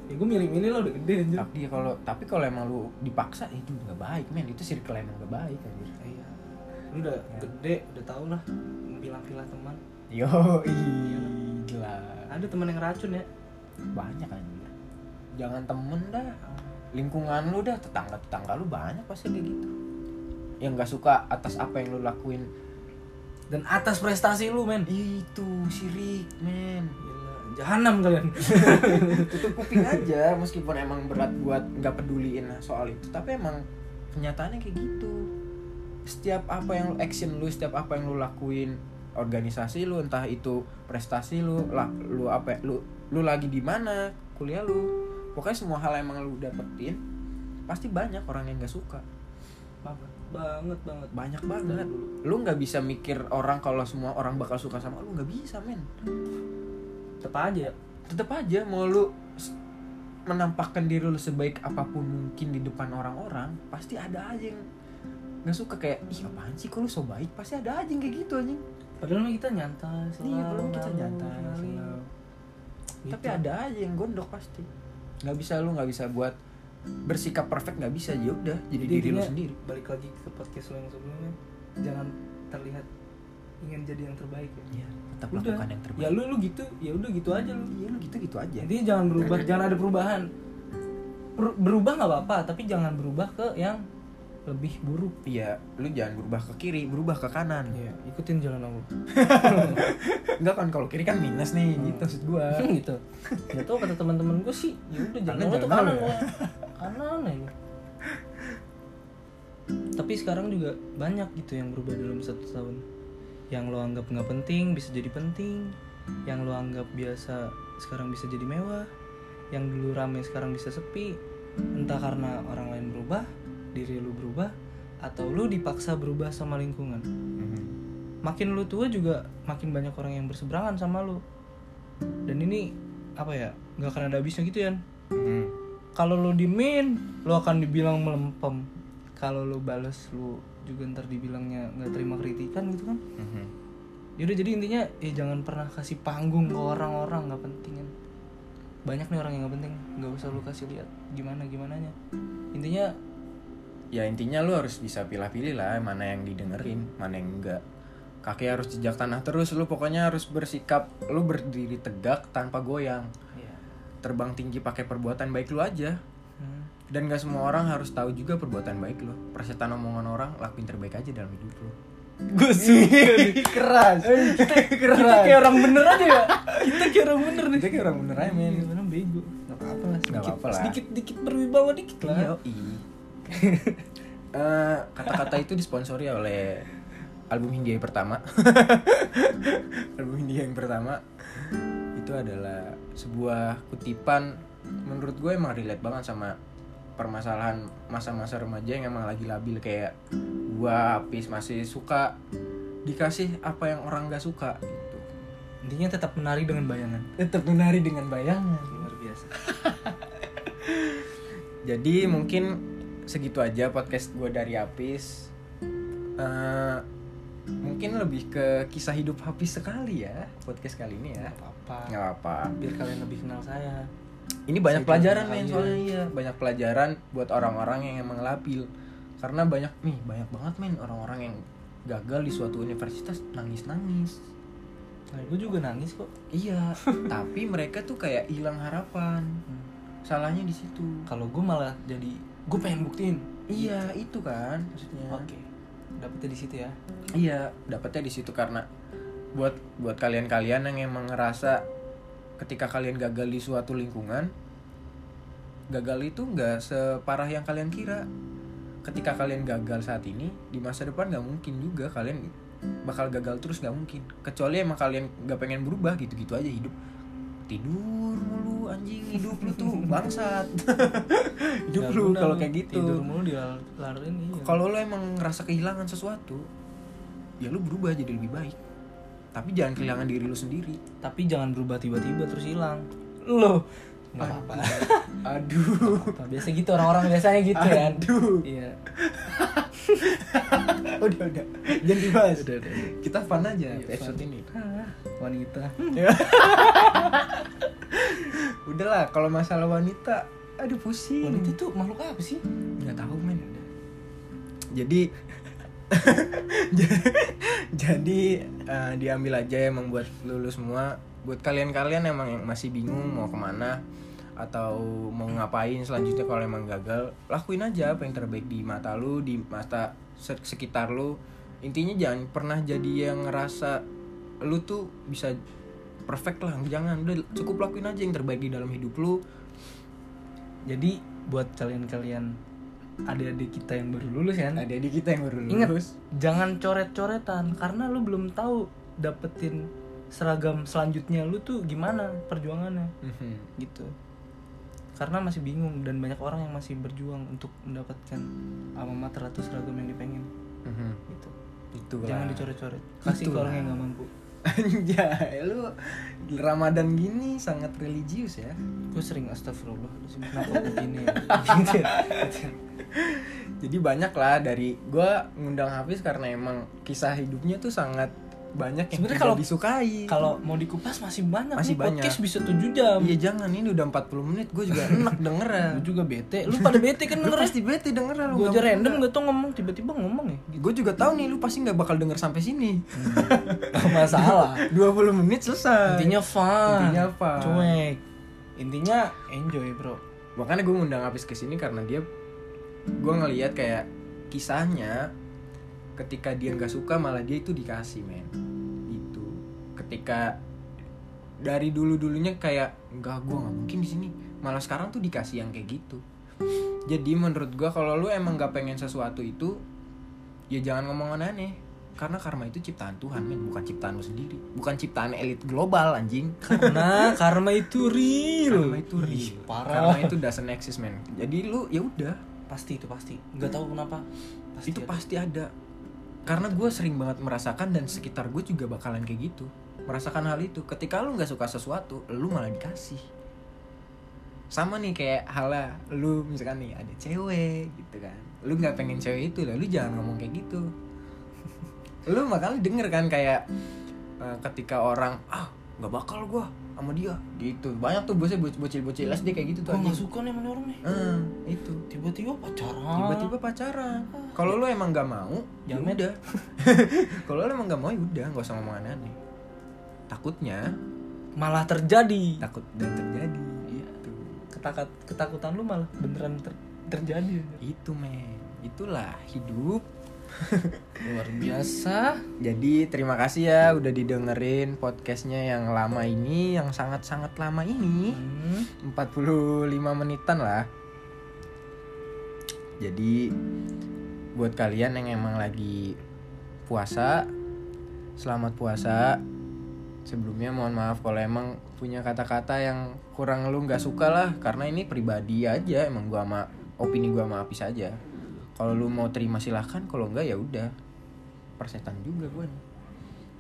Speaker 2: ya gue milih-milih lo udah gede anjir.
Speaker 1: Hak dia kalau tapi kalau emang lu dipaksa itu nggak baik men. Itu circle emang nggak baik anjir.
Speaker 2: Iya. Lu udah gede udah tau lah pilah-pilah teman.
Speaker 1: Yo gila
Speaker 2: ada teman yang racun ya
Speaker 1: banyak anjir. Jangan temen dah. Lingkungan lu dah tetangga tetangga lu banyak pasti kayak gitu. Yang nggak suka atas apa yang lu lakuin.
Speaker 2: Dan atas prestasi lu men.
Speaker 1: Itu sirik men.
Speaker 2: Jahanam kalian.
Speaker 1: Tutup kuping aja meskipun emang berat buat nggak peduliin soal itu. Tapi emang kenyataannya kayak gitu. Setiap apa yang lu action lu setiap apa yang lu lakuin organisasi lu entah itu prestasi lu lah lu apa lu lu lagi di mana kuliah lu. Pokoknya semua hal yang emang lu dapetin pasti banyak orang yang nggak suka.
Speaker 2: Banget banget banget.
Speaker 1: Banyak banget. Lu nggak bisa mikir orang kalau semua orang bakal suka sama lu nggak bisa men.
Speaker 2: Tetep aja.
Speaker 1: Tetap aja mau lu menampakkan diri lu sebaik apa pun mungkin di depan orang-orang pasti ada aja yang nggak suka. Kayak ih apaan sih kok lu so baik? Pasti ada aja yang kayak gitu anjing.
Speaker 2: Padahal kita nyantai selalu
Speaker 1: iya kita nyantai. selalu.
Speaker 2: Gitu.
Speaker 1: tapi ada aja yang gondok pasti. Nggak bisa lu nggak bisa buat bersikap perfect nggak bisa. Ya udah jadi,
Speaker 2: Jadi
Speaker 1: diri lu sendiri.
Speaker 2: balik lagi ke podcast lo yang sebelumnya. Jangan terlihat ingin jadi yang terbaik ya.
Speaker 1: Iya, tetap
Speaker 2: udah.
Speaker 1: lakukan yang terbaik.
Speaker 2: Ya lu lu gitu ya udah gitu aja lu.
Speaker 1: Iya lu gitu gitu aja.
Speaker 2: Intinya jangan berubah jangan ada perubahan. Per- berubah nggak apa-apa tapi jangan berubah ke yang lebih buruk
Speaker 1: iya lu jangan berubah ke kiri berubah ke kanan
Speaker 2: Iya, ikutin jalan Allah.
Speaker 1: Enggak kan kalau kiri kan minus nih
Speaker 2: Hmm.
Speaker 1: gitu maksud gua
Speaker 2: gitu. Gak tau kata teman-teman gue sih, ya udah jalan Allah tuh kanan
Speaker 1: ya?
Speaker 2: gua. Kanan aja. Tapi sekarang juga banyak gitu yang berubah dalam satu tahun. Yang lo anggap nggak penting bisa jadi penting. Yang lo anggap biasa sekarang bisa jadi mewah. Yang dulu rame sekarang bisa sepi. Entah karena orang lain berubah, diri lu berubah, atau lu dipaksa berubah sama lingkungan.
Speaker 1: Mhm.
Speaker 2: makin lu tua juga makin banyak orang yang berseberangan sama lu. Dan ini apa ya nggak akan ada habisnya gitu ya kalau lu dimin lu akan dibilang melempem. Kalau lu bales lu juga ntar dibilangnya nggak terima kritikan gitu kan.
Speaker 1: Mhm.
Speaker 2: yaudah jadi intinya eh jangan pernah kasih panggung ke orang-orang nggak penting kan banyak nih orang yang nggak penting nggak usah lu kasih lihat gimana gimana nya intinya
Speaker 1: ya intinya lu harus bisa pilih-pilih lah mana yang didengerin mana yang enggak. Kaki harus jejak tanah terus lu pokoknya harus bersikap lu berdiri tegak tanpa goyang.
Speaker 2: Ya
Speaker 1: terbang tinggi pakai perbuatan baik lu aja.
Speaker 2: Hmm.
Speaker 1: dan gak semua orang harus tahu juga perbuatan baik lu. Persetan omongan orang lakuin terbaik aja dalam hidup lu.
Speaker 2: Gue suka nih.
Speaker 1: keras.
Speaker 2: Kita, kita kayak orang bener aja ya. Kita kayak orang bener nih.
Speaker 1: Kita kayak orang bener aja men.
Speaker 2: Gimana bego. Gak apa-apa lah sedikit,
Speaker 1: apa-apa lah.
Speaker 2: sedikit, dikit berwibawa dikit lah.
Speaker 1: Iya, Eh, kata-kata itu disponsori oleh album Hindia yang pertama. album Hindia yang pertama. Itu adalah sebuah kutipan menurut gue emang relate banget sama permasalahan masa-masa remaja yang emang lagi labil kayak gua habis masih suka dikasih apa yang orang gak suka gitu.
Speaker 2: Intinya tetap menari dengan bayangan.
Speaker 1: Tetap menari dengan bayangan.
Speaker 2: Luar biasa.
Speaker 1: Jadi mungkin segitu aja podcast gue dari Apis Eh, mungkin lebih ke kisah hidup Hafiz sekali ya podcast kali ini ya.
Speaker 2: Gak apa-apa.
Speaker 1: Apa
Speaker 2: biar kalian lebih kenal saya.
Speaker 1: Ini banyak
Speaker 2: Saya
Speaker 1: pelajaran men soalnya iya. Banyak pelajaran buat orang-orang yang emang labil karena banyak nih banyak banget men orang-orang yang gagal di suatu universitas nangis-nangis.
Speaker 2: Nah, gue juga nangis kok.
Speaker 1: Iya tapi mereka tuh kayak hilang harapan.
Speaker 2: Hmm.
Speaker 1: salahnya di situ.
Speaker 2: Kalau gue malah jadi gue pengen buktiin.
Speaker 1: Iya itu kan maksudnya.
Speaker 2: Oke. Dapetnya di situ ya?
Speaker 1: Iya dapatnya di situ karena buat buat kalian-kalian yang emang ngerasa ketika kalian gagal di suatu lingkungan gagal itu nggak separah yang kalian kira. Ketika kalian gagal saat ini di masa depan nggak mungkin juga kalian bakal gagal terus nggak mungkin. Kecuali emang kalian nggak pengen berubah gitu-gitu aja hidup tidur mulu anjing. Hidup lu tuh bangsat. Hidup
Speaker 2: Nggak
Speaker 1: lu
Speaker 2: guna
Speaker 1: kalau
Speaker 2: lu.
Speaker 1: kayak gitu.
Speaker 2: tidur mulu dilalarin iya.
Speaker 1: Kalau lo emang ngerasa kehilangan sesuatu ya lu berubah jadi lebih baik. Tapi jangan kehilangan diri lu sendiri.
Speaker 2: Tapi jangan berubah tiba-tiba terus hilang. Lo nggak apa-apa.
Speaker 1: Aduh.
Speaker 2: Apa, biasa gitu orang-orang biasanya gitu kan.
Speaker 1: Aduh.
Speaker 2: Iya
Speaker 1: udah udah. Jangan dibahas.
Speaker 2: Udah, udah, udah.
Speaker 1: kita fun aja
Speaker 2: Iya,
Speaker 1: episode ini.
Speaker 2: Ah, wanita.
Speaker 1: Udahlah kalau masalah wanita aduh pusing.
Speaker 2: Wanita tuh makhluk apa sih?
Speaker 1: Nggak tahu men. Jadi jadi eh, diambil aja emang buat lulu semua. Buat kalian-kalian emang yang masih bingung mau ke mana atau mau ngapain selanjutnya kalau emang gagal lakuin aja apa yang terbaik di mata lu di mata se- sekitar lu. Intinya jangan pernah jadi yang ngerasa lu tuh bisa perfect lah jangan. Udah cukup lakuin aja yang terbaik di dalam hidup lu.
Speaker 2: Jadi buat kalian-kalian adik-adik kita yang baru lulus kan
Speaker 1: ada di kita yang baru
Speaker 2: Ingat,
Speaker 1: lulus.
Speaker 2: jangan coret-coretan. Karena lu belum tahu dapetin seragam selanjutnya lu tuh gimana perjuangannya.
Speaker 1: Mhm.
Speaker 2: gitu karena masih bingung dan banyak orang yang masih berjuang untuk mendapatkan alma mater atau seragam yang dipengen
Speaker 1: Mhm.
Speaker 2: gitu
Speaker 1: itu
Speaker 2: jangan dicoret-coret kasih ke
Speaker 1: Itulah.
Speaker 2: orang yang nggak mampu
Speaker 1: Anjay, lu Ramadan gini sangat religius ya.
Speaker 2: gue sering astagfirullah kenapa begini ya.
Speaker 1: Jadi banyak lah dari gua ngundang Hafiz karena emang kisah hidupnya tuh sangat banyak yang
Speaker 2: Sebenarnya
Speaker 1: tidak
Speaker 2: kalau-
Speaker 1: disukai.
Speaker 2: kalau mau dikupas masih banyak
Speaker 1: Masih
Speaker 2: nih,
Speaker 1: banyak.
Speaker 2: podcast bisa 7 jam
Speaker 1: Iya jangan ini udah 40 menit gue juga enak denger
Speaker 2: lu juga bete lu pada bete kan denger
Speaker 1: pasti bete denger lu.
Speaker 2: gue aja random gak tau ngomong tiba-tiba ngomong ya
Speaker 1: Gue juga tahu nih lu pasti nggak bakal denger sampai sini.
Speaker 2: Gak masalah
Speaker 1: 20 menit selesai.
Speaker 2: intinya fun
Speaker 1: Intinya apa?
Speaker 2: cuek intinya enjoy bro
Speaker 1: makanya gue ngundang Apis ke sini karena dia gue ngelihat kayak kisahnya ketika dia nggak suka malah dia itu dikasih men. Itu ketika dari dulu dulunya kayak enggak gue nggak mungkin di sini. Malah sekarang tuh dikasih yang kayak gitu. Jadi menurut gue kalau lu emang nggak pengen sesuatu itu ya jangan ngomong aneh. Karena karma itu ciptaan Tuhan men. Bukan ciptaan lu sendiri. Bukan ciptaan elit global anjing.
Speaker 2: Karena karma itu real.
Speaker 1: Karma itu
Speaker 2: Ih,
Speaker 1: real
Speaker 2: parah.
Speaker 1: Karma itu doesn't exist man jadi lu ya udah.
Speaker 2: Pasti itu pasti. Nggak tahu kenapa. Pasti
Speaker 1: itu
Speaker 2: ada.
Speaker 1: pasti ada karena gue sering banget merasakan dan sekitar gue juga bakalan kayak gitu. Merasakan hal itu. Ketika lu nggak suka sesuatu lu malah dikasih. Sama nih kayak hala lu misalkan nih ada cewek gitu kan. Lu nggak pengen cewek itu lah. Lu jangan ngomong kayak gitu. Lu bakal denger kan kayak eh, ketika orang ah nggak bakal gua sama dia. Gitu. Banyak tuh bocil bocil bocil SD kayak gitu tuh
Speaker 2: gue
Speaker 1: anjing.
Speaker 2: suka nih sama nih orang nih.
Speaker 1: Eh, itu.
Speaker 2: Tiba-tiba pacaran.
Speaker 1: Tiba-tiba pacaran. Kalau lu emang gak mau ya udah. Kalau lu emang gak mau ya udah nggak usah ngomong aneh takutnya
Speaker 2: malah terjadi.
Speaker 1: Takut dan terjadi. Itu
Speaker 2: Ketakat, ketakutan lu malah beneran ter- terjadi.
Speaker 1: Itu men. Itulah hidup
Speaker 2: luar biasa.
Speaker 1: Jadi terima kasih ya udah didengerin podcastnya yang lama ini yang sangat sangat lama ini.
Speaker 2: Hmm.
Speaker 1: 45 menitan lah. Jadi buat kalian yang emang lagi puasa selamat puasa. Sebelumnya mohon maaf kalau emang punya kata-kata yang kurang lu nggak suka lah karena ini pribadi aja emang gua sama opini gua sama Apis aja kalau lu mau terima silahkan. Kalau enggak ya udah. Persetan juga gue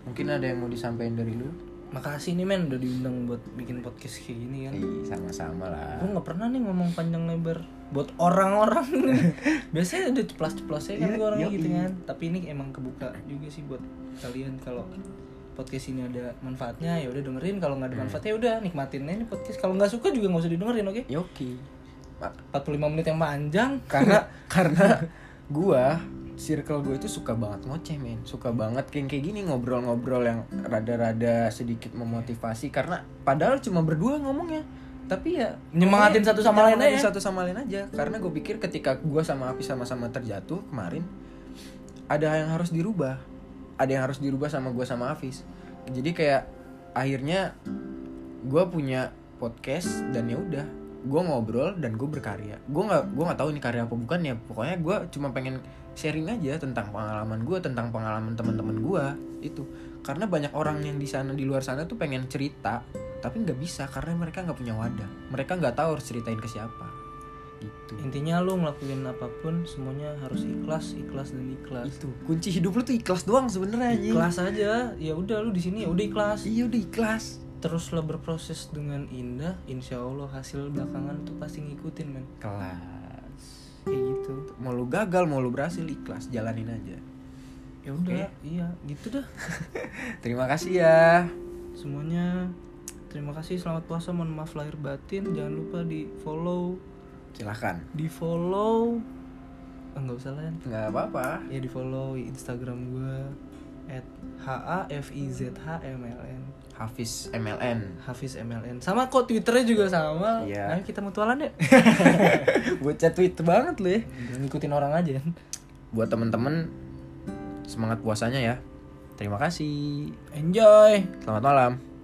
Speaker 1: mungkin ada yang mau disampaikan dari lu?
Speaker 2: Makasih nih men udah diundang buat bikin podcast kayak gini kan.
Speaker 1: Ih, sama-sama lah.
Speaker 2: Gue nggak pernah nih ngomong panjang lebar buat orang-orang. Biasanya udah ceplas-ceplosnya kan
Speaker 1: Iya,
Speaker 2: gue orangnya gitu kan. Tapi ini emang kebuka juga sih buat kalian. Kalau podcast ini ada manfaatnya ya udah dengerin. Kalau nggak ada
Speaker 1: Hmm.
Speaker 2: manfaatnya udah nikmatin aja nih podcast. Kalau nggak suka juga nggak usah didengerin oke?
Speaker 1: Yoki
Speaker 2: 45 menit yang panjang.
Speaker 1: Karena karena gua circle gue itu suka banget ngoceh men. Suka banget kayak kayak gini ngobrol-ngobrol yang rada-rada sedikit memotivasi. Karena padahal cuma berdua ngomongnya. Tapi ya
Speaker 2: Nyemangatin satu sama lain aja.
Speaker 1: satu sama lain aja. Karena gue pikir ketika gua sama Api sama-sama terjatuh kemarin ada yang harus dirubah. Ada yang harus dirubah sama gua sama Hafiz jadi kayak akhirnya gua punya podcast dan ya udah gue ngobrol dan gue berkarya. Gue nggak gue nggak tahu ini karya apa bukan ya. Pokoknya gue cuma pengen sharing aja tentang pengalaman gue tentang pengalaman teman-teman gue itu. Karena banyak orang yang di sana di luar sana tuh pengen cerita tapi nggak bisa karena mereka nggak punya wadah. Mereka nggak tahu harus ceritain ke siapa. Gitu.
Speaker 2: Intinya lu ngelakuin apa pun semuanya harus ikhlas ikhlas dan ikhlas.
Speaker 1: Itu. Kunci hidup lu tuh ikhlas doang sebenarnya
Speaker 2: ikhlas aja. Ya udah lu di sini ya udah ikhlas.
Speaker 1: Iya udah ikhlas
Speaker 2: teruslah berproses dengan indah insya Allah hasil belakangan tuh pasti ngikutin men.
Speaker 1: Kelas.
Speaker 2: Kayak gitu.
Speaker 1: Mau lu gagal mau lu berhasil ikhlas jalanin aja.
Speaker 2: Ya udah iya gitu dah.
Speaker 1: Terima kasih ya.
Speaker 2: Semuanya terima kasih selamat puasa mohon maaf lahir batin. Jangan lupa di follow.
Speaker 1: Silahkan.
Speaker 2: Di follow. Ah, nggak usah lah Yan.
Speaker 1: nggak apa-apa.
Speaker 2: Ya di follow instagram gue at h a f i z h m l n
Speaker 1: Hafiz MLN
Speaker 2: Hafiz MLN sama kok twitternya juga sama.
Speaker 1: Iya.
Speaker 2: ayo kita mutualan ya
Speaker 1: bocah tweet banget lu ya.
Speaker 2: Ngikutin orang aja.
Speaker 1: Buat temen-temen semangat puasanya ya. Terima kasih.
Speaker 2: Enjoy.
Speaker 1: Selamat malam